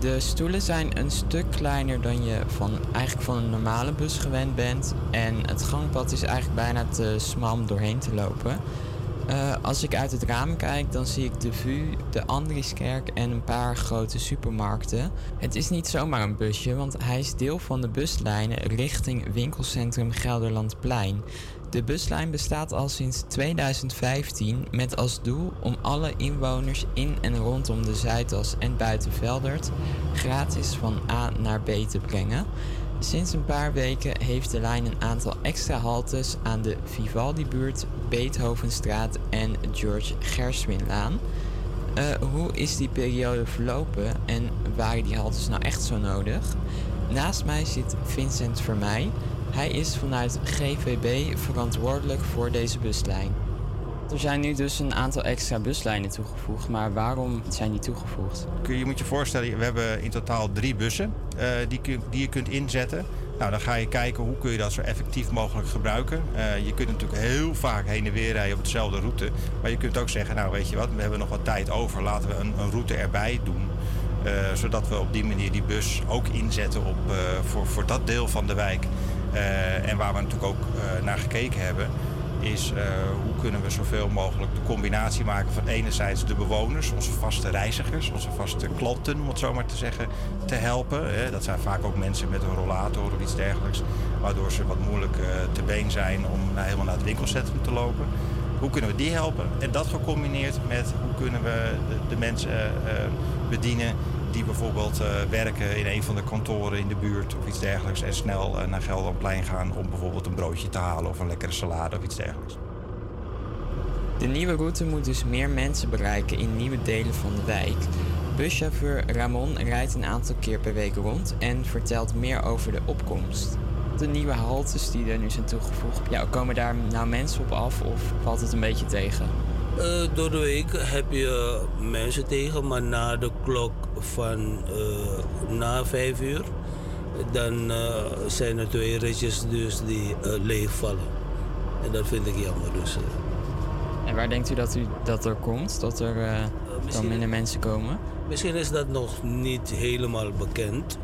De stoelen zijn een stuk kleiner dan je van, eigenlijk van een normale bus gewend bent. En het gangpad is eigenlijk bijna te smal om doorheen te lopen. Eh, als ik uit het raam kijk, dan zie ik de VU, de Andrieskerk en een paar grote supermarkten. Het is niet zomaar een busje, want hij is deel van de buslijnen richting winkelcentrum Gelderlandplein. De buslijn bestaat al sinds 2015 met als doel om alle inwoners in en rondom de Zuidas en Buitenveldert gratis van A naar B te brengen. Sinds een paar weken heeft de lijn een aantal extra haltes aan de Vivaldi-buurt, Beethovenstraat en George Gershwinlaan. Eh, hoe is die periode verlopen en waren die haltes nou echt zo nodig? Naast mij zit Vincent Vermeij. Hij is vanuit GVB verantwoordelijk voor deze buslijn. Er zijn nu dus een aantal extra buslijnen toegevoegd, maar waarom zijn die toegevoegd? Je moet je voorstellen, we hebben in totaal drie bussen eh, die, die je kunt inzetten. Nou, dan ga je kijken hoe kun je dat zo effectief mogelijk gebruiken. Eh, je kunt natuurlijk heel vaak heen en weer rijden op dezelfde route. Maar je kunt ook zeggen, nou weet je wat, we hebben nog wat tijd over. Laten we een, een route erbij doen. Eh, zodat we op die manier die bus ook inzetten op, voor, voor dat deel van de wijk. En waar we natuurlijk ook naar gekeken hebben. Is eh, hoe kunnen we zoveel mogelijk de combinatie maken van enerzijds de bewoners, onze vaste reizigers, onze vaste klanten, om het zo maar te zeggen, te helpen. Dat zijn vaak ook mensen met een rollator of iets dergelijks, waardoor ze wat moeilijk eh, te been zijn om helemaal naar het winkelcentrum te lopen. Hoe kunnen we die helpen? En dat gecombineerd met hoe kunnen we de, mensen eh, bedienen die bijvoorbeeld eh, werken in een van de kantoren in de buurt of iets dergelijks en snel eh, naar Gelderplein gaan om bijvoorbeeld een broodje te halen of een lekkere salade of iets dergelijks. De nieuwe route moet dus meer mensen bereiken in nieuwe delen van de wijk. Buschauffeur Ramon rijdt een aantal keer per week rond en vertelt meer over de opkomst. De nieuwe haltes die er nu zijn toegevoegd, ja, komen daar nou mensen op af of valt het een beetje tegen? Eh, door de week heb je mensen tegen, maar na de klok van eh, na vijf uur, dan eh, zijn er twee ritjes dus die leegvallen. En dat vind ik jammer. Dus. En waar denkt u dat, u dat er komt? Dat er dan minder mensen komen? Misschien is dat nog niet helemaal bekend.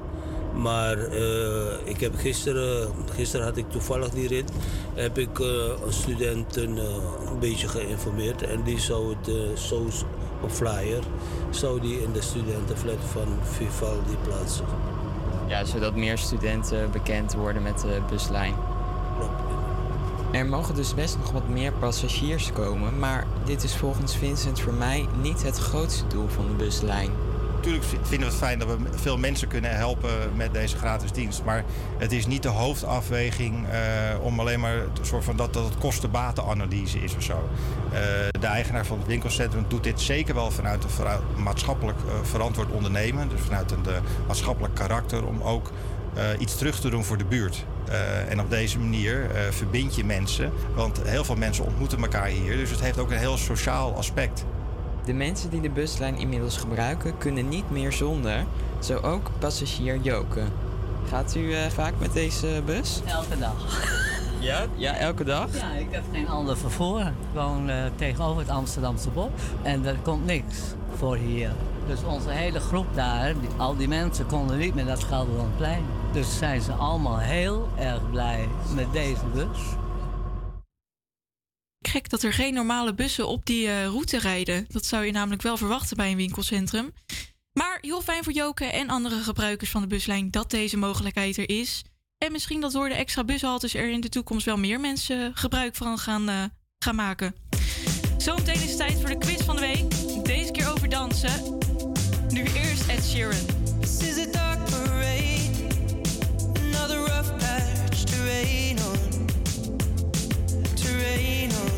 Maar eh, ik heb gisteren, gisteren had ik toevallig die rit, heb ik eh, een studenten eh, een beetje geïnformeerd. En die zou het zo op flyer, zou die in de studentenflat van Vivaldi plaatsen. Ja, zodat meer studenten bekend worden met de buslijn. Er mogen dus best nog wat meer passagiers komen, maar dit is volgens Vincent voor mij niet het grootste doel van de buslijn. Natuurlijk vinden we het fijn dat we veel mensen kunnen helpen met deze gratis dienst. Maar het is niet de hoofdafweging eh, om alleen maar een soort van dat, dat het kosten-batenanalyse is of zo. Eh, de eigenaar van het winkelcentrum doet dit zeker wel vanuit een maatschappelijk eh, verantwoord ondernemen. Dus vanuit een maatschappelijk karakter om ook iets terug te doen voor de buurt. En op deze manier verbind je mensen. Want heel veel mensen ontmoeten elkaar hier. Dus het heeft ook een heel sociaal aspect. De mensen die de buslijn inmiddels gebruiken kunnen niet meer zonder, zo ook passagier Joke. Gaat u eh, vaak met deze bus? Elke dag. Ja? Ja, elke dag? Ja, ik heb geen ander vervoer. Ik woon eh, tegenover het Amsterdamse Bos. En er komt niks voor hier. Dus onze hele groep daar, die- al die mensen konden niet meer naar het Gelderlandplein. Dus zijn ze allemaal heel erg blij met deze bus. Gek dat er geen normale bussen op die eh, route rijden. Dat zou je namelijk wel verwachten bij een winkelcentrum. Maar heel fijn voor Joke en andere gebruikers van de buslijn dat deze mogelijkheid er is. En misschien dat door de extra bushaltes er in de toekomst wel meer mensen gebruik van gaan, eh, gaan maken. Zometeen is het tijd voor de quiz van de week. Deze keer over dansen. Nu eerst Ed Sheeran. This is a dark parade, another rough patch to rain on, to rain on.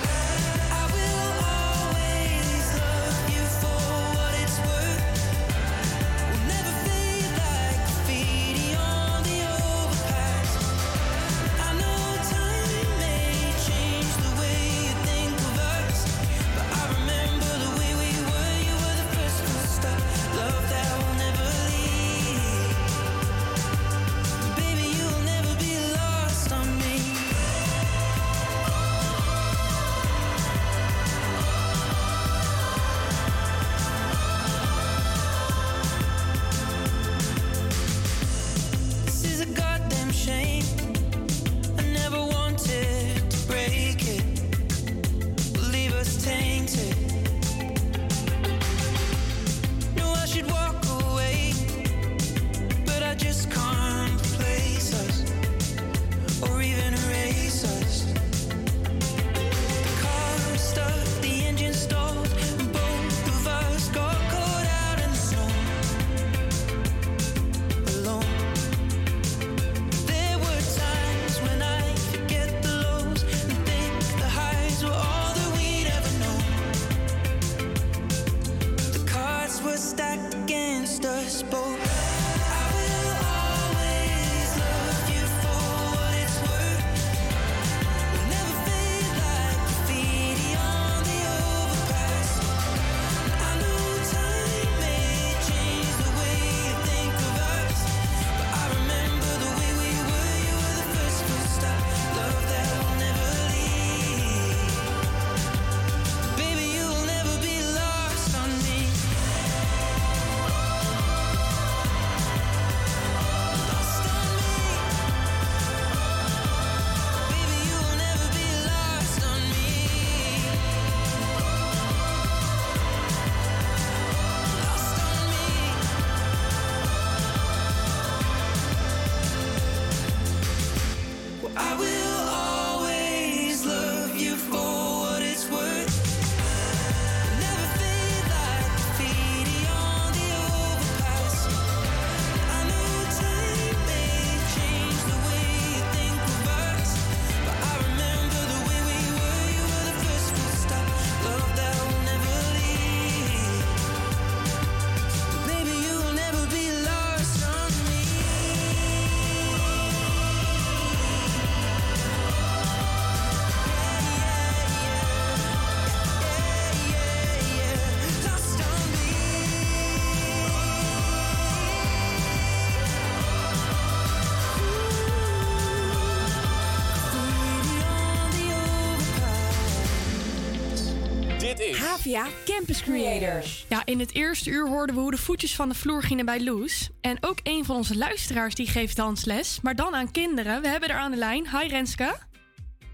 Havia Campus Creators. Ja, in het eerste uur hoorden we hoe de voetjes van de vloer gingen bij Loes. En ook een van onze luisteraars die geeft dansles, maar dan aan kinderen. We hebben er aan de lijn. Hi Renske.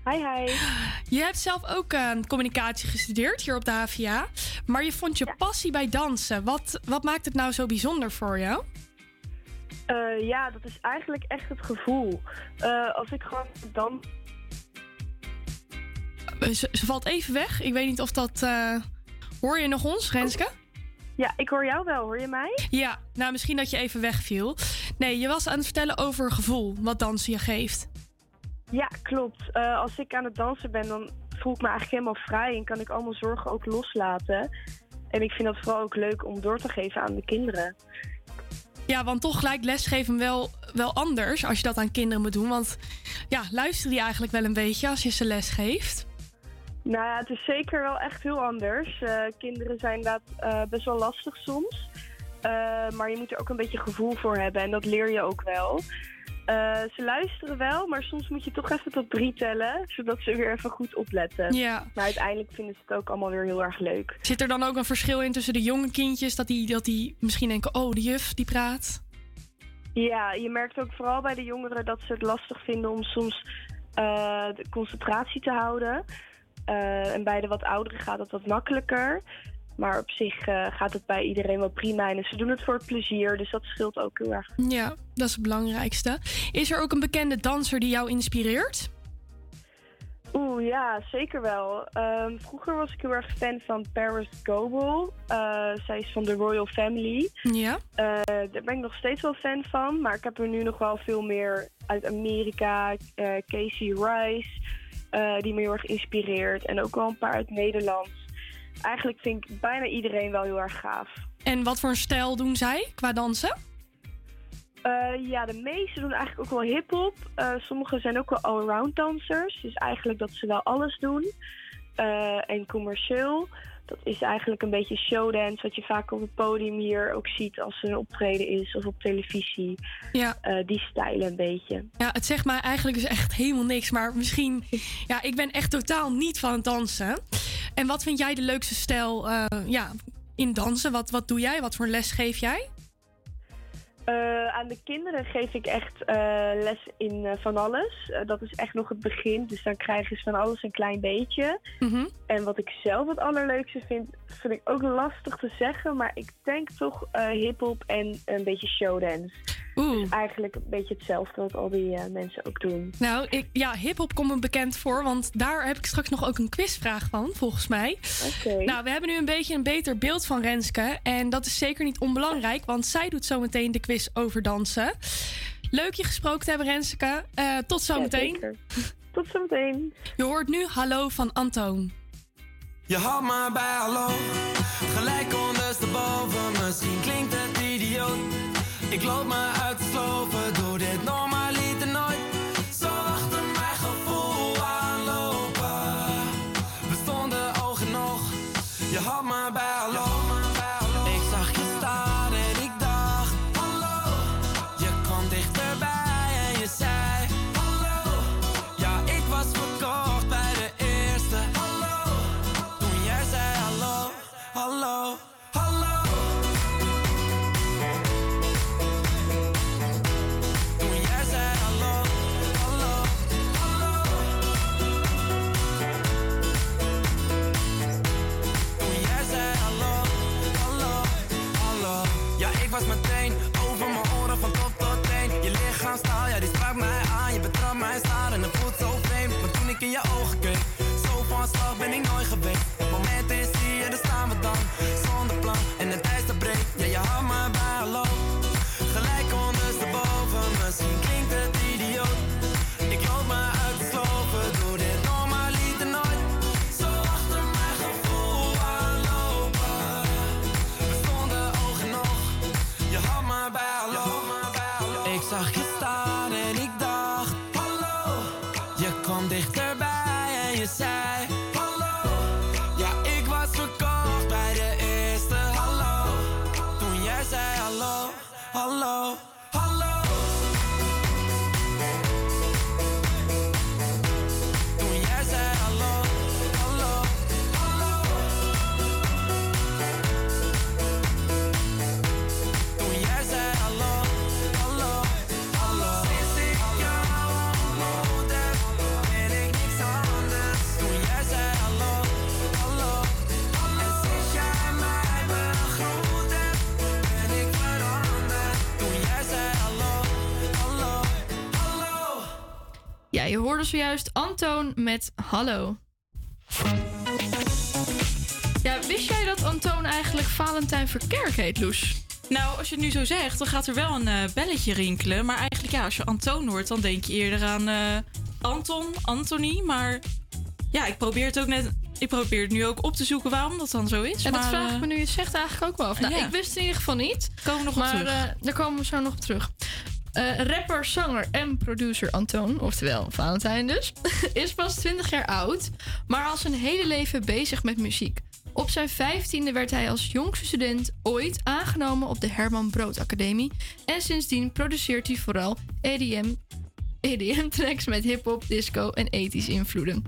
Hi, hi. Je hebt zelf ook eh, communicatie gestudeerd hier op de HVA. Maar je vond je passie bij dansen. Wat, wat maakt het nou zo bijzonder voor jou? Eh, ja, dat is eigenlijk echt het gevoel. Eh, als ik gewoon dan. Ze, ze valt even weg. Ik weet niet of dat... Hoor je nog ons, Renske? Ja, ik hoor jou wel. Hoor je mij? Ja, nou misschien dat je even wegviel. Nee, je was aan het vertellen over gevoel, wat dansen je geeft. Ja, klopt. Eh, als ik aan het dansen ben, dan voel ik me eigenlijk helemaal vrij en kan ik allemaal zorgen ook loslaten. En ik vind dat vooral ook leuk om door te geven aan de kinderen. Ja, want toch lijkt lesgeven wel, wel anders als je dat aan kinderen moet doen. Want ja, luisteren die eigenlijk wel een beetje als je ze les geeft? Nou ja, het is zeker wel echt heel anders. Eh, kinderen zijn inderdaad eh, best wel lastig soms. Eh, maar je moet er ook een beetje gevoel voor hebben en dat leer je ook wel. Ze luisteren wel, maar soms moet je toch even tot drie tellen, zodat ze weer even goed opletten. Ja. Maar uiteindelijk vinden ze het ook allemaal weer heel erg leuk. Zit er dan ook een verschil in tussen de jonge kindjes? Dat die, dat die misschien denken, oh, de juf die praat. Ja, je merkt ook vooral bij de jongeren dat ze het lastig vinden om soms de concentratie te houden. Eh, en bij de wat ouderen gaat het wat makkelijker. Maar op zich eh, gaat het bij iedereen wel prima. En ze doen het voor het plezier, dus dat scheelt ook heel erg. Ja, dat is het belangrijkste. Is er ook een bekende danser die jou inspireert? Oeh, ja, zeker wel. Ehm, vroeger was ik heel erg fan van Paris Goebel. Eh, zij is van de Royal Family. Ja. Eh, daar ben ik nog steeds wel fan van. Maar ik heb er nu nog wel veel meer uit Amerika. eh, Casey Rice, die me heel erg inspireert. En ook wel een paar uit Nederland. Eigenlijk vind ik bijna iedereen wel heel erg gaaf. En wat voor een stijl doen zij qua dansen? Eh, ja, de meeste doen eigenlijk ook wel hip-hop. Eh, sommigen zijn ook wel allround dansers. Dus eigenlijk dat ze wel alles doen. Eh, en commercieel, dat is eigenlijk een beetje showdance, wat je vaak op het podium hier ook ziet als er een optreden is of op televisie. Ja. Die stijlen een beetje. Ja, het zegt mij eigenlijk dus echt helemaal niks. Maar misschien... Ja, ik ben echt totaal niet van het dansen. En wat vind jij de leukste stijl ja, in dansen? Wat, wat doe jij? Wat voor les geef jij? Eh, aan de kinderen geef ik echt eh, les in eh, van alles. Dat is echt nog het begin, dus dan krijgen ze van alles een klein beetje. Mhm. En wat ik zelf het allerleukste vind, vind ik ook lastig te zeggen, maar ik denk toch hip-hop en een beetje showdance. Dus eigenlijk een beetje hetzelfde wat al die eh, mensen ook doen. Nou, ik, ja, hip-hop komt me bekend voor, want daar heb ik straks nog ook een quizvraag van, volgens mij. Oké. Nou, we hebben nu een beetje een beter beeld van Renske. En dat is zeker niet onbelangrijk, want zij doet zometeen de quiz over dansen. Leuk je gesproken te hebben, Renske. Eh, tot zometeen. zeker. Tot zometeen. Je hoort nu Hallo van Antoon. Je had me bij hallo, gelijk ondersteboven. Misschien klinkt het idioot. Ik loop me sloven, doe dit normaliter je hoorde zojuist Antoon met Hallo. Ja, wist jij dat Antoon eigenlijk Valentijn Verkerk heet, Loes? Nou, als je het nu zo zegt, dan gaat er wel een eh, belletje rinkelen. Maar eigenlijk, ja, als je Antoon hoort, dan denk je eerder aan eh, Anton, Anthony. Maar ja, ik probeer het ook net. Ik probeer het nu ook op te zoeken waarom dat dan zo is. En dat vraag ik eh, me nu, je zegt eigenlijk ook wel af. Nou, ja. ik wist het in ieder geval niet. Komen we nog op maar, terug. eh, daar komen we zo nog op terug. Eh, rapper, zanger en producer Antoon, oftewel Valentijn dus, is pas 20 jaar oud, maar al zijn hele leven bezig met muziek. Op zijn vijftiende werd hij als jongste student ooit aangenomen op de Herman Brood Academie. En sindsdien produceert hij vooral EDM, EDM-tracks met hip-hop, disco en ethische invloeden.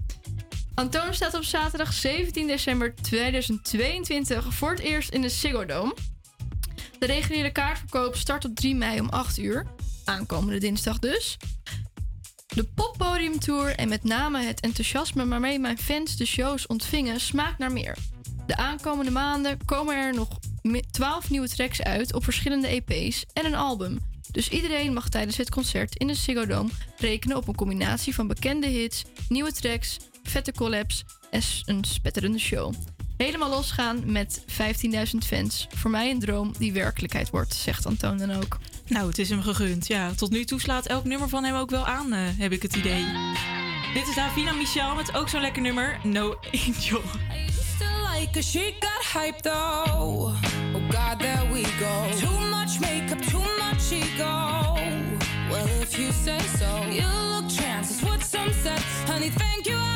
Antoon staat op zaterdag 17 december 2022 voor het eerst in de Ziggo Dome. De reguliere kaartverkoop start op 3 mei om 8 uur. Aankomende dinsdag dus. De poppodiumtour en met name het enthousiasme waarmee mijn fans de shows ontvingen smaakt naar meer. De aankomende maanden komen er nog 12 nieuwe tracks uit op verschillende EP's en een album. Dus iedereen mag tijdens het concert in de Ziggo Dome rekenen op een combinatie van bekende hits, nieuwe tracks, vette collabs en een spetterende show. Helemaal losgaan met 15.000 fans. Voor mij een droom die werkelijkheid wordt, zegt Antoon dan ook. Nou, het is hem gegund. Ja, tot nu toe slaat elk nummer van hem ook wel aan, eh, heb ik het idee. Dit is Davina Michel met ook zo'n lekker nummer, No Angel. Still like her, she got hype though. Oh God, there we go. Too much makeup, too much ego. Well, if you say so, you look chances some said. Honey, thank you,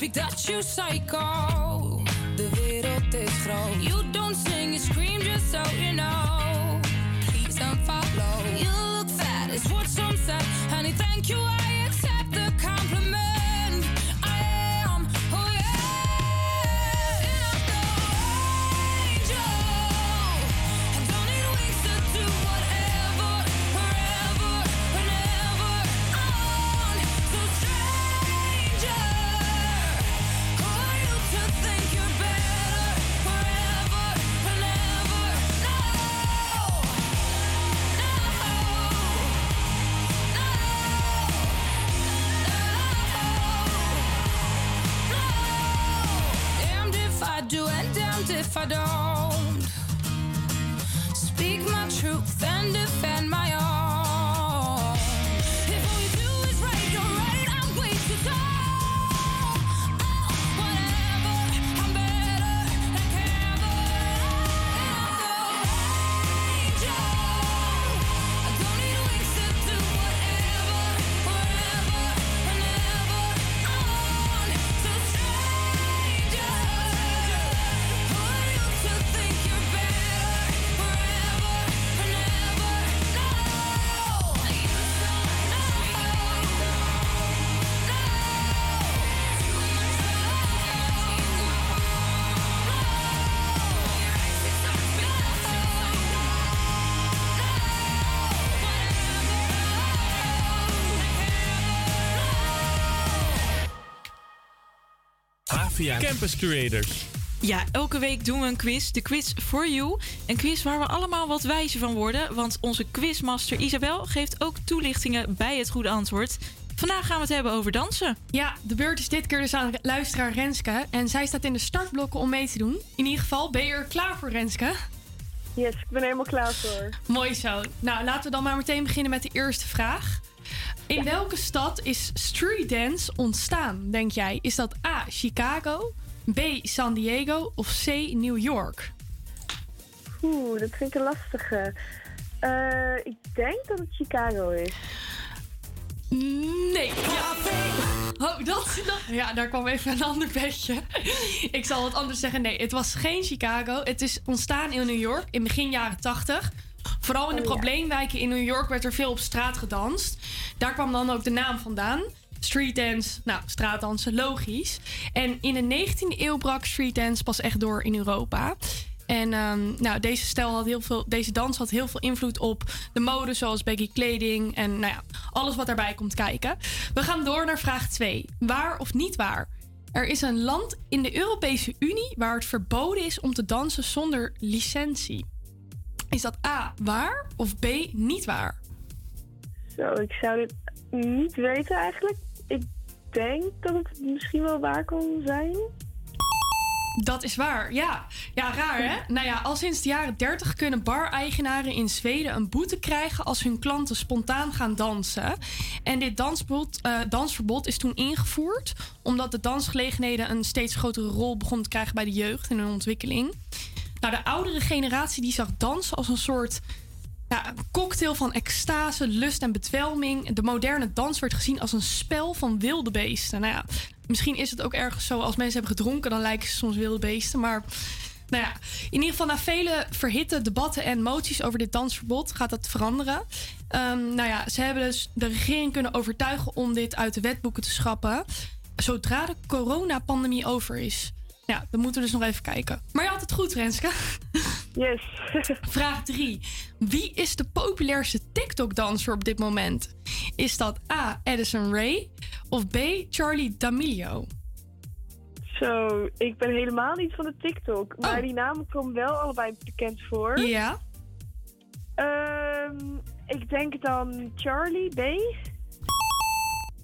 speak Dutch, you psycho. De wereld is groot. You don't sing, you scream just so you know. Please don't follow. You look fat, is what some said. Honey, thank you, Campus Creators. Ja, elke week doen we een quiz. De quiz for you. Een quiz waar we allemaal wat wijzer van worden. Want onze quizmaster Isabel geeft ook toelichtingen bij het goede antwoord. Vandaag gaan we het hebben over dansen. Ja, de beurt is dit keer dus aan luisteraar Renske. En zij staat in de startblokken om mee te doen. In ieder geval, ben je er klaar voor, Renske? Yes, ik ben er helemaal klaar voor. Mooi zo. Nou, laten we dan maar meteen beginnen met de eerste vraag. In welke stad is street dance ontstaan, denk jij? Is dat A. Chicago, B. San Diego of C. New York? Oeh, dat vind ik een lastige. Eh, ik denk dat het Chicago is. Nee. Ja, oh, dat, dat- Ja, daar kwam even een ander bedje. Ik zal wat anders zeggen. Nee, het was geen Chicago. Het is ontstaan in New York in begin jaren 80. Vooral in de Oh, probleemwijken in New York werd er veel op straat gedanst. Daar kwam dan ook de naam vandaan. Street dance, nou, straatdansen, logisch. En in de 19e eeuw brak street dance pas echt door in Europa. En ehm, nou, deze, stijl had heel veel, deze dans had heel veel invloed op de mode, zoals baggy kleding en nou ja, alles wat daarbij komt kijken. We gaan door naar vraag 2. Waar of niet waar? Er is een land in de Europese Unie waar het verboden is om te dansen zonder licentie. Is dat A waar of B niet waar? Zo, ik zou dit niet weten eigenlijk. Ik denk dat het misschien wel waar kan zijn. Dat is waar, ja. Ja, raar hè? Nou ja, al sinds de jaren 30 kunnen bar-eigenaren in Zweden een boete krijgen als hun klanten spontaan gaan dansen. En dit dansverbod, eh, dansverbod is toen ingevoerd omdat de dansgelegenheden een steeds grotere rol begonnen te krijgen bij de jeugd en hun ontwikkeling. Nou, de oudere generatie die zag dansen als een soort ja, cocktail van extase, lust en bedwelming. De moderne dans werd gezien als een spel van wilde beesten. Nou ja, misschien is het ook ergens zo als mensen hebben gedronken, dan lijken ze soms wilde beesten. Maar nou ja, in ieder geval na vele verhitte debatten en moties over dit dansverbod gaat dat veranderen. Ehm, nou ja, ze hebben dus de regering kunnen overtuigen om dit uit de wetboeken te schrappen. Zodra de coronapandemie over is. Ja, dan moeten we dus nog even kijken. Maar je had het goed, Renske. Yes. Vraag 3. Wie is de populairste TikTok-danser op dit moment? Is dat A. Addison Ray of B. Charlie D'Amelio? Zo, ik ben helemaal niet van de TikTok. Maar die namen komen wel allebei bekend voor. Oh. Ja. Ehm, ik denk dan Charlie B.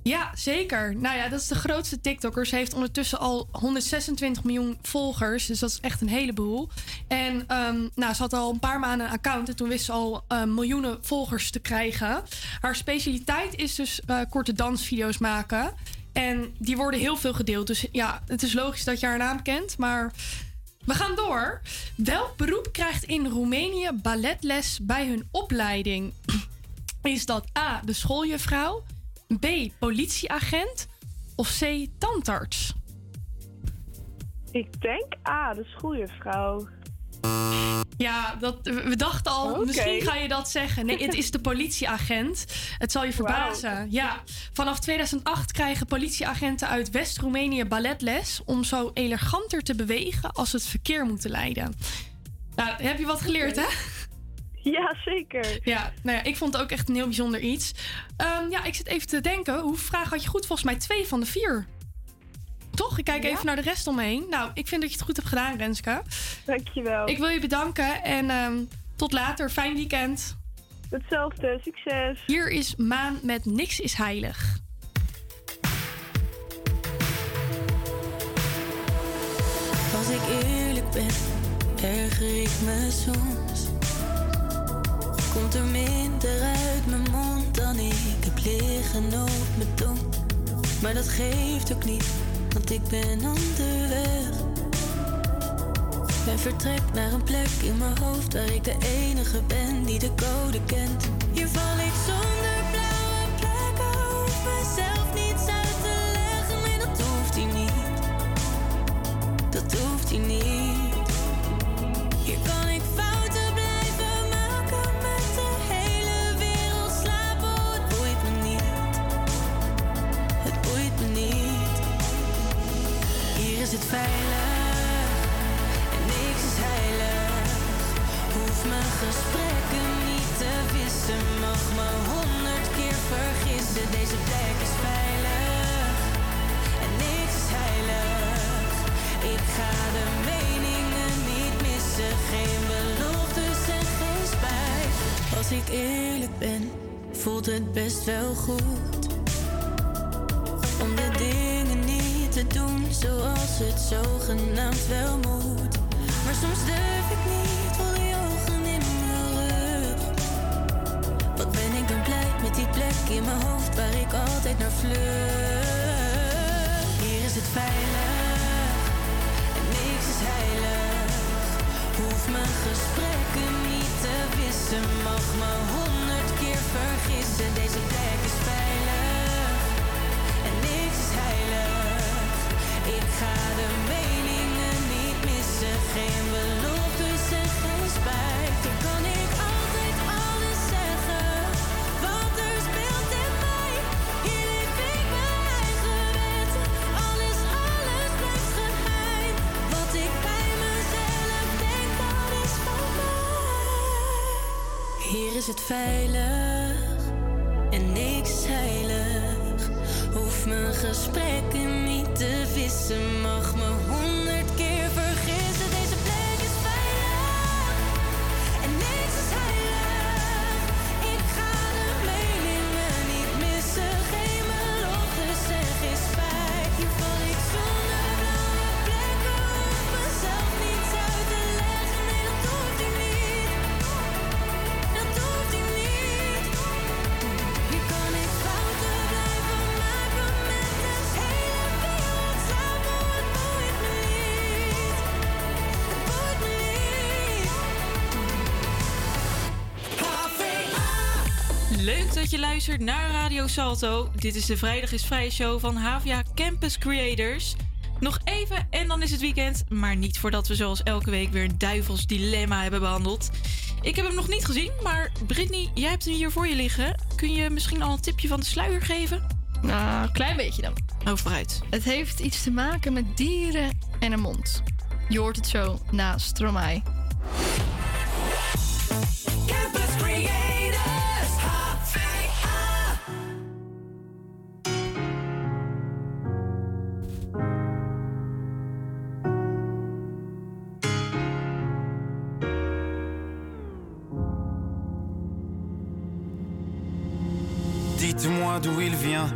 Ja, zeker. Nou ja, dat is de grootste TikToker. Ze heeft ondertussen al 126 miljoen volgers. Dus dat is echt een heleboel. En ehm, nou, ze had al een paar maanden een account. En toen wist ze al eh, miljoenen volgers te krijgen. Haar specialiteit is dus eh, korte dansvideo's maken. En die worden heel veel gedeeld. Dus ja, het is logisch dat je haar naam kent. Maar we gaan door. Welk beroep krijgt in Roemenië balletles bij hun opleiding? Is dat A, de schooljuffrouw? B, politieagent? Of C, tandarts? Ik denk A, de schooljuffrouw. Ja, dat, we dachten al, misschien ga je dat zeggen. Nee, het is de politieagent. Het zal je verbazen. Ja, vanaf 2008 krijgen politieagenten uit West-Roemenië balletles... om zo eleganter te bewegen als ze het verkeer moeten leiden. Nou, heb je wat geleerd, hè? Ja, zeker. Ja, nou ja, ik vond het ook echt een heel bijzonder iets. Ehm, ja, ik zit even te denken. Hoeveel vragen had je goed? Volgens mij twee van de vier. Toch? Ik kijk Ja. even naar de rest omheen. Nou, ik vind dat je het goed hebt gedaan, Renske. Dankjewel. Ik wil je bedanken en ehm, tot later. Fijn weekend. Hetzelfde, succes. Hier is Maan met Niks is Heilig. Als ik eerlijk ben, erger ik me soms. Komt er minder uit mijn mond dan ik heb liggen op mijn tong. Maar dat geeft ook niet, want ik ben onderweg. En vertrek naar een plek in mijn hoofd waar ik de enige ben die de code kent. Hier val ik zonder ik eerlijk ben, voelt het best wel goed. Om de dingen niet te doen zoals het zogenaamd wel moet. Maar soms durf ik niet, voel die ogen in mijn rug. Wat ben ik dan blij met die plek in mijn hoofd waar ik altijd naar vlucht. Hier is het veilig en niks is heilig. Hoef mijn gesprekken wissen, mag me honderd keer vergissen. Deze plek is veilig en niks is heilig. Ik ga de meningen niet missen, geen beloftes en geen spijt. Is het veilig en niks heilig. Hoef mijn gesprekken niet te wissen, mag me je luistert naar Radio Salto. Dit is de Vrijdag is Vrij show van Havia Campus Creators. Nog even en dan is het weekend, maar niet voordat we zoals elke week weer een duivels dilemma hebben behandeld. Ik heb hem nog niet gezien, maar Brittany, jij hebt hem hier voor je liggen. Kun je misschien al een tipje van de sluier geven? Nou, een klein beetje dan. Oh, vooruit. Het heeft iets te maken met dieren en een mond. Je hoort het zo na Stromae.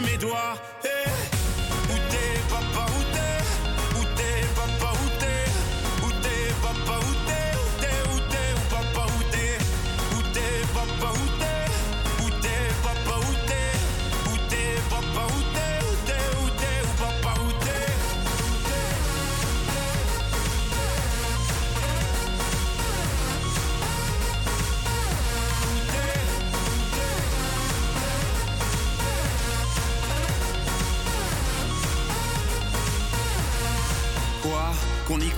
mes doigts.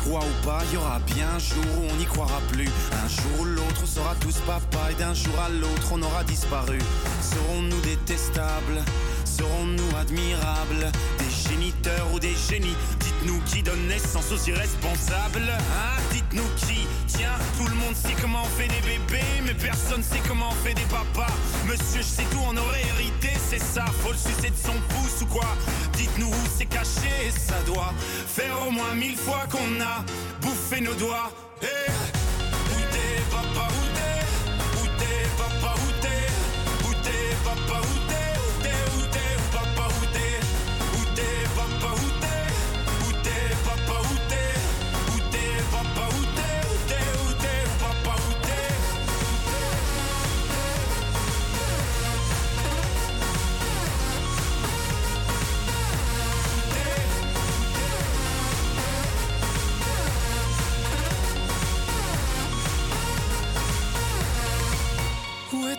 Croit ou pas, y aura bien un jour où on n'y croira plus. Un jour ou l'autre, on sera tous papa et d'un jour à l'autre, on aura disparu. Serons-nous détestables? Serons-nous admirables? Des géniteurs ou des génies? Dites-nous qui donne naissance aux irresponsables Hein? Dites-nous qui? Tiens, tout le monde sait comment on fait des bébés Mais personne sait comment on fait des papas. Monsieur, je sais tout, on aurait hérité, c'est ça. Faut le sucer de son pouce ou quoi? Dites-nous où c'est caché, ça doit Faire au moins mille fois qu'on a bouffé nos doigts. Eh, Où t'es papa, où t'es? Où t'es papa, où t'es? Où t'es papa, où t'es?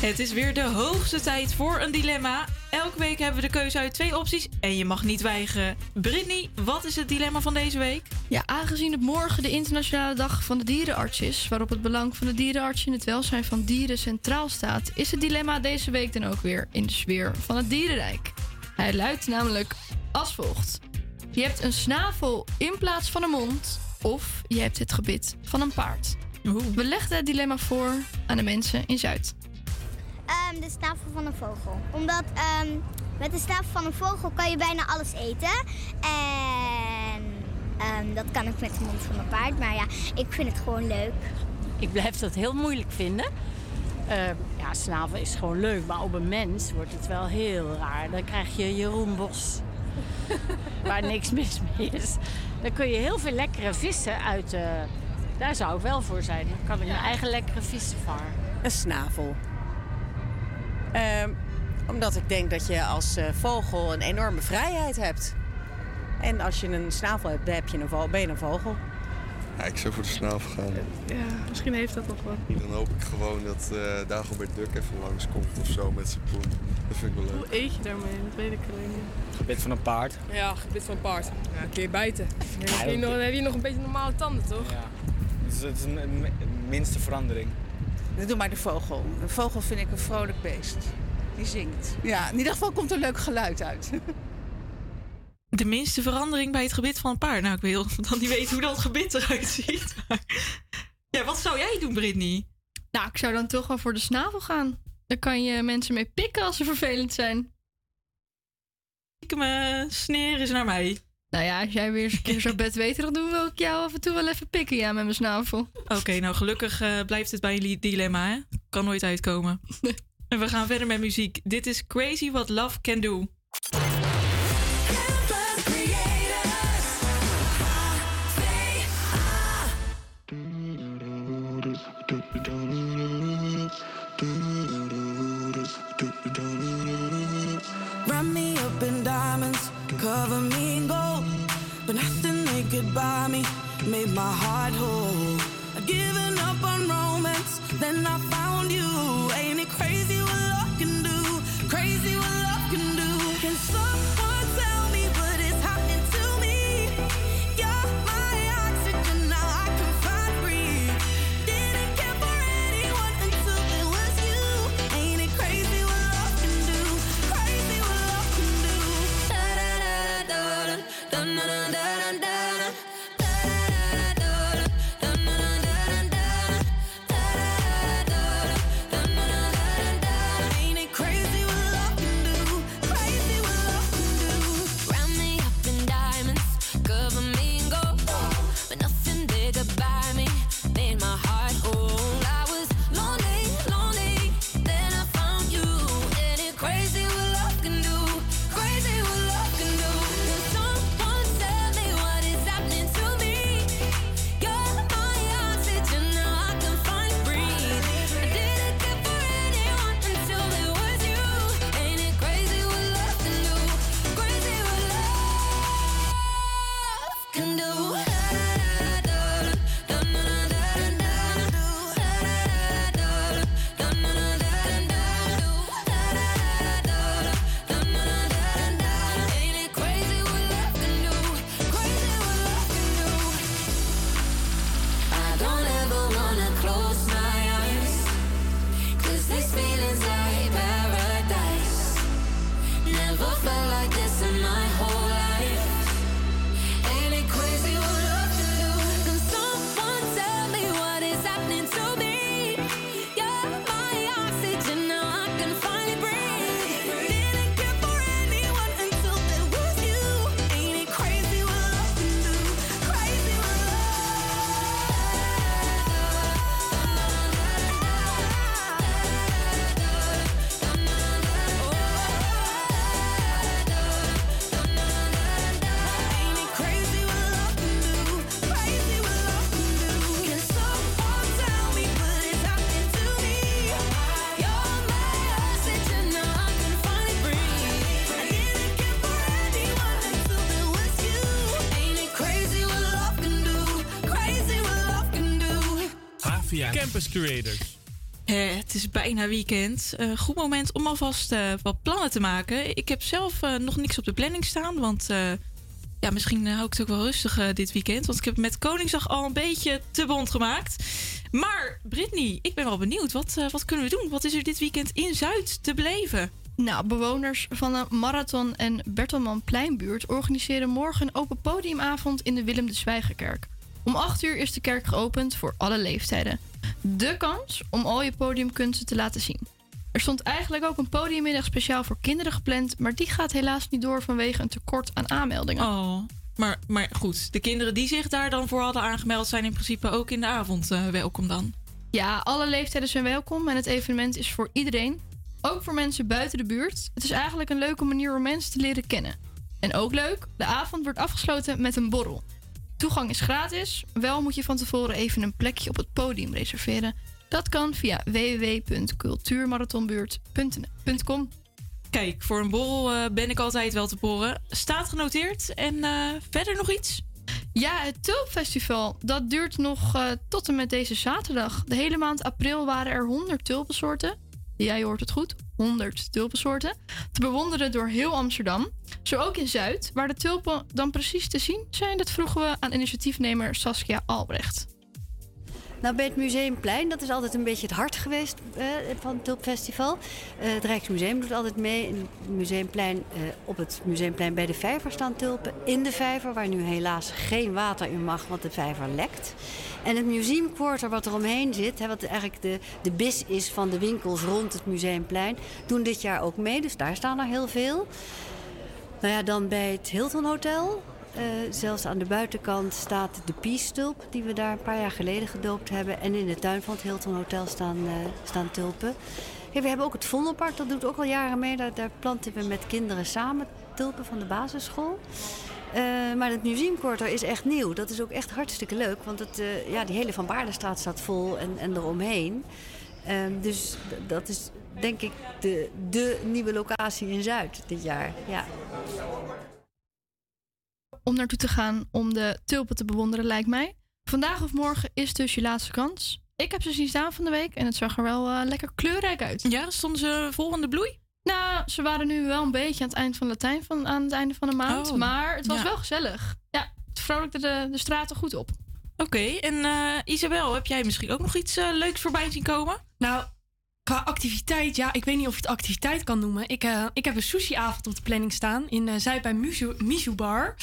Het is weer de hoogste tijd voor een dilemma. Elke week hebben we de keuze uit twee opties en je mag niet weigeren. Brittany, wat is het dilemma van deze week? Ja, aangezien het morgen de internationale dag van de dierenarts is, waarop het belang van de dierenarts in het welzijn van dieren centraal staat, is het dilemma deze week dan ook weer in de sfeer van het dierenrijk. Hij luidt namelijk als volgt: Je hebt een snavel in plaats van een mond, of je hebt het gebit van een paard. We legden het dilemma voor aan de mensen in Zuid. Ehm, de snavel van een vogel. Omdat ehm, met de snavel van een vogel kan je bijna alles eten. En ehm, dat kan ook met de mond van een paard. Maar ja, ik vind het gewoon leuk. Ik blijf dat heel moeilijk vinden. Eh, ja, snavel is gewoon leuk, maar op een mens wordt het wel heel raar. Dan krijg je Jeroen Bos, waar niks mis mee is. Dan kun je heel veel lekkere vissen uit... eh, daar zou ik wel voor zijn. Dan kan ik mijn eigen lekkere vissen varen. Een snavel. Ehm, omdat ik denk dat je als eh, vogel een enorme vrijheid hebt. En als je een snavel hebt, dan heb je een ben je een vogel. Ja, ik zou voor de snavel gaan. Ja, misschien heeft dat nog wat. Dan hoop ik gewoon dat eh Dagobert Duck even langskomt of zo met zijn poen. Dat vind ik wel leuk. Hoe eet je daarmee? Dat weet ik alleen niet. Gebit van een paard. Ja, gebit van een paard. Ja, een keer bijten. Dan heb, je Ja, nog, dan heb je nog een beetje normale tanden, toch? Ja. Het is, het is een, een- een minste verandering. Dan doe maar de vogel. Een vogel vind ik een vrolijk beest. Die zingt. Ja, in ieder geval komt er leuk geluid uit. De minste verandering bij het gebit van een paard. Nou, ik wil dan niet weten hoe dat gebit eruit ziet. maar- Ja, wat zou jij doen, Brittany? Nou, ik zou dan toch wel voor de snavel gaan. Daar kan je mensen mee pikken als ze vervelend zijn. Ik me sneren is naar mij. Nou ja, als jij weer eens een keer zo bedweterig doet, wil ik jou af en toe wel even pikken, ja, met mijn snavel. Oké, nou gelukkig eh, blijft het bij een li- dilemma, hè? Kan nooit uitkomen. en we gaan verder met muziek. Dit is Crazy What Love Can Do. Wrap me up in diamonds, cover me could buy me made my heart whole. I'd given up on romance, then I found Creators. Hè, het is bijna weekend. Eh, goed moment om alvast eh, wat plannen te maken. Ik heb zelf eh, nog niks op de planning staan. Want eh, ja, misschien eh, hou ik het ook wel rustig eh, dit weekend. Want ik heb het met Koningsdag al een beetje te bond gemaakt. Maar Brittany, ik ben wel benieuwd. Wat, eh, wat kunnen we doen? Wat is er dit weekend in Zuid te beleven? Nou, bewoners van de Marathon en Bertelman Pleinbuurt organiseren morgen een open podiumavond in de Willem de Zwijgerkerk. Om 8 uur is de kerk geopend voor alle leeftijden. De kans om al je podiumkunsten te laten zien. Er stond eigenlijk ook een podiummiddag speciaal voor kinderen gepland, maar die gaat helaas niet door vanwege een tekort aan aanmeldingen. Oh, maar, maar goed, de kinderen die zich daar dan voor hadden aangemeld zijn in principe ook in de avond eh, welkom dan. Ja, alle leeftijden zijn welkom en het evenement is voor iedereen. Ook voor mensen buiten de buurt. Het is eigenlijk een leuke manier om mensen te leren kennen. En ook leuk, de avond wordt afgesloten met een borrel. Toegang is gratis, wel moet je van tevoren even een plekje op het podium reserveren. Dat kan via www.cultuurmarathonbuurt.com. Kijk, voor een borrel eh, ben ik altijd wel te poren. Staat genoteerd. En eh, verder nog iets? Ja, het Tulpfestival. Dat duurt nog eh, tot en met deze zaterdag. De hele maand april waren er 100 tulpensoorten. Ja, je hoort het goed. 100 tulpensoorten. Te bewonderen door heel Amsterdam. Zo ook in Zuid. Waar de tulpen dan precies te zien zijn, dat vroegen we aan initiatiefnemer Saskia Albrecht. Nou, bij het Museumplein, dat is altijd een beetje het hart geweest eh, van het Tulpfestival. Eh, het Rijksmuseum doet altijd mee. In Museumplein, eh, op het Museumplein bij de vijver staan tulpen. In de vijver, waar nu helaas geen water in mag, want de vijver lekt. En het Museum Quarter, wat er omheen zit, hè, wat eigenlijk de, de bis is van de winkels rond het Museumplein, doen dit jaar ook mee. Dus daar staan er heel veel. Nou ja, dan bij het Hilton Hotel. eh, zelfs aan de buitenkant staat de Peace-tulp, die we daar een paar jaar geleden gedoopt hebben. En in de tuin van het Hilton Hotel staan, eh, staan tulpen. We hebben ook het Vondelpark, dat doet ook al jaren mee. Daar, daar planten we met kinderen samen tulpen van de basisschool. Eh, maar het museumkorter is echt nieuw. Dat is ook echt hartstikke leuk. Want het, eh, ja, die hele Van Baardenstraat staat vol en, en eromheen. Ehm, dus dat is denk ik de, de nieuwe locatie in Zuid dit jaar. Ja. Om naartoe te gaan om de tulpen te bewonderen, lijkt mij. Vandaag of morgen is dus je laatste kans. Ik heb ze zien staan van de week en het zag er wel eh, lekker kleurrijk uit. Ja, stonden ze vol aan de bloei? Nou, ze waren nu wel een beetje aan het eind van Latijn, van, aan het einde van de maand. Oh, maar het was ja. wel gezellig. Ja, het vrolijkte de, de straten goed op. Oké, en eh, Isabel, heb jij misschien ook nog iets eh, leuks voorbij zien komen? Nou, qua activiteit, ja, ik weet niet of je het activiteit kan noemen. Ik, eh, ik heb een sushi-avond op de planning staan in eh, Zuid bij Mizu, Mizu Bar.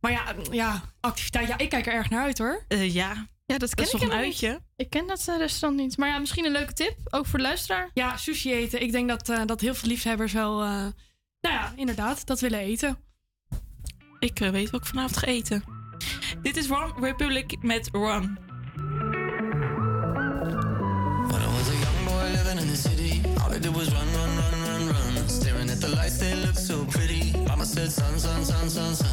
Maar ja, ja, activiteit, ja, ik kijk er erg naar uit hoor. Eh, ja. Ja, dat ken is ik toch een uitje? niet. Ik ken dat eh, restaurant niet. Maar ja, misschien een leuke tip, ook voor de luisteraar. Ja, sushi eten. Ik denk dat, eh, dat heel veel liefhebbers wel, eh, nou ja, inderdaad, dat willen eten. Ik eh, weet wat ik vanavond ga eten. Dit is One Republic met Run. When I was a young boy living in the city, all I did was run, run, run, run, run. Staring at the lights, they look so pretty. Mama said, son, son, son, son, son.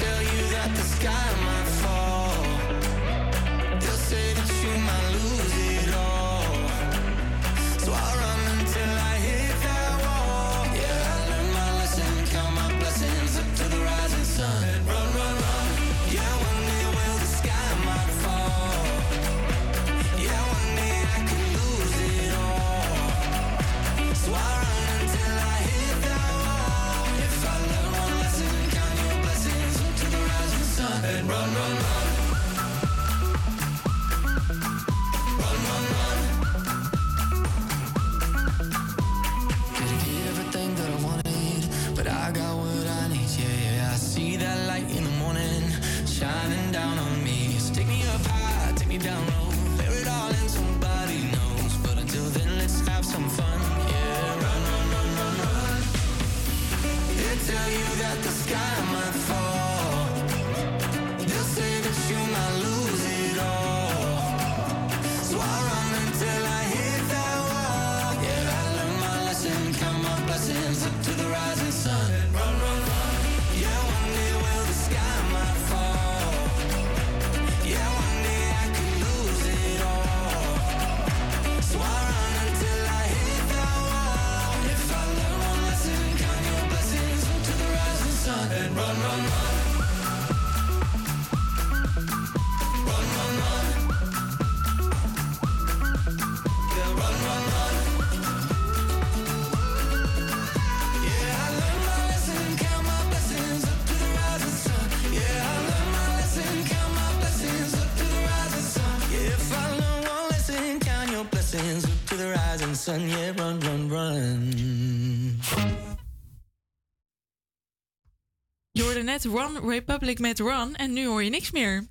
Tell you that the sky rising sun. Yeah, run, run, run. Je hoorde net One Republic met Run en nu hoor je niks meer.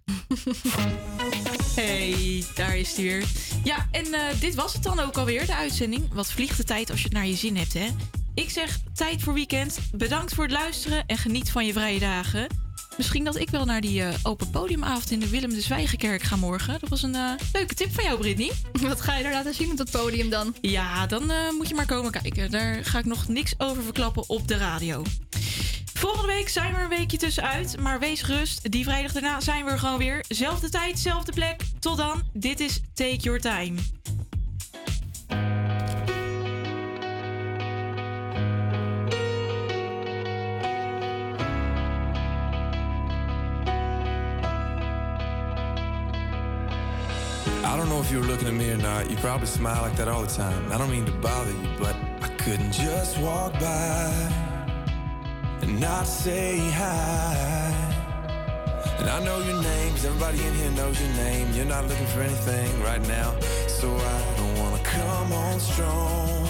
hey, daar is hij weer. Ja, en eh, dit was het dan ook alweer, de uitzending. Wat vliegt de tijd als je het naar je zin hebt, hè? Ik zeg tijd voor weekend. Bedankt voor het luisteren en geniet van je vrije dagen. Misschien dat ik wel naar die eh, open podiumavond in de Willem de Zwijgenkerk ga morgen. Dat was een eh, leuke tip van jou, Brittany. Wat ga je er laten zien op dat podium dan? Ja, dan eh, moet je maar komen kijken. Daar ga ik nog niks over verklappen op de radio. Volgende week zijn we een weekje tussenuit. Maar wees gerust, die vrijdag daarna zijn we er gewoon weer. Zelfde tijd, zelfde plek. Tot dan, dit is Take Your Time. If you were looking at me or not. You probably smile like that all the time. I don't mean to bother you, but I couldn't just walk by and not say hi. And I know your name, 'cause everybody in here knows your name. You're not looking for anything right now, so I don't wanna come on strong.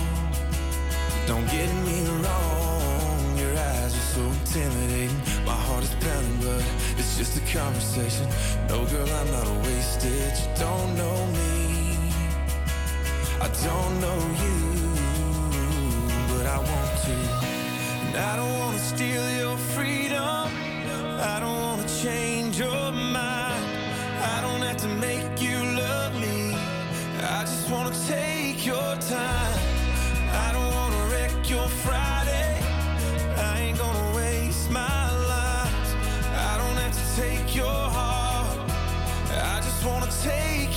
Don't get me wrong, your eyes are so intimidating. My heart is pounding, but it's just a conversation. No, girl, I'm not a wasted. You don't know me, I don't know you, but I want to. And I don't wanna steal your freedom. I don't wanna change your mind. I don't have to make you love me. I just wanna take your time. I don't wanna wreck your Friday. I ain't gonna waste my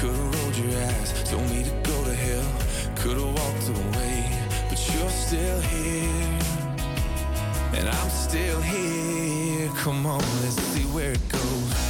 Could've rolled your eyes, told me to go to hell, could've walked away, but you're still here. And I'm still here. Come on, let's see where it goes.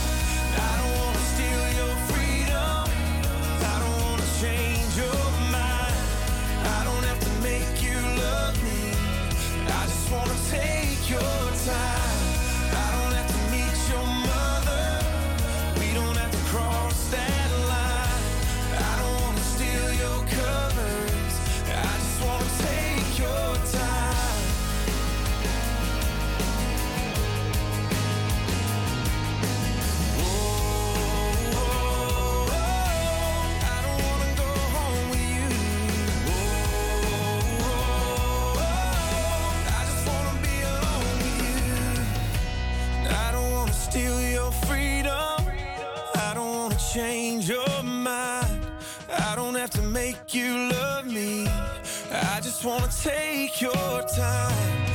Make you love me. I just wanna take your time.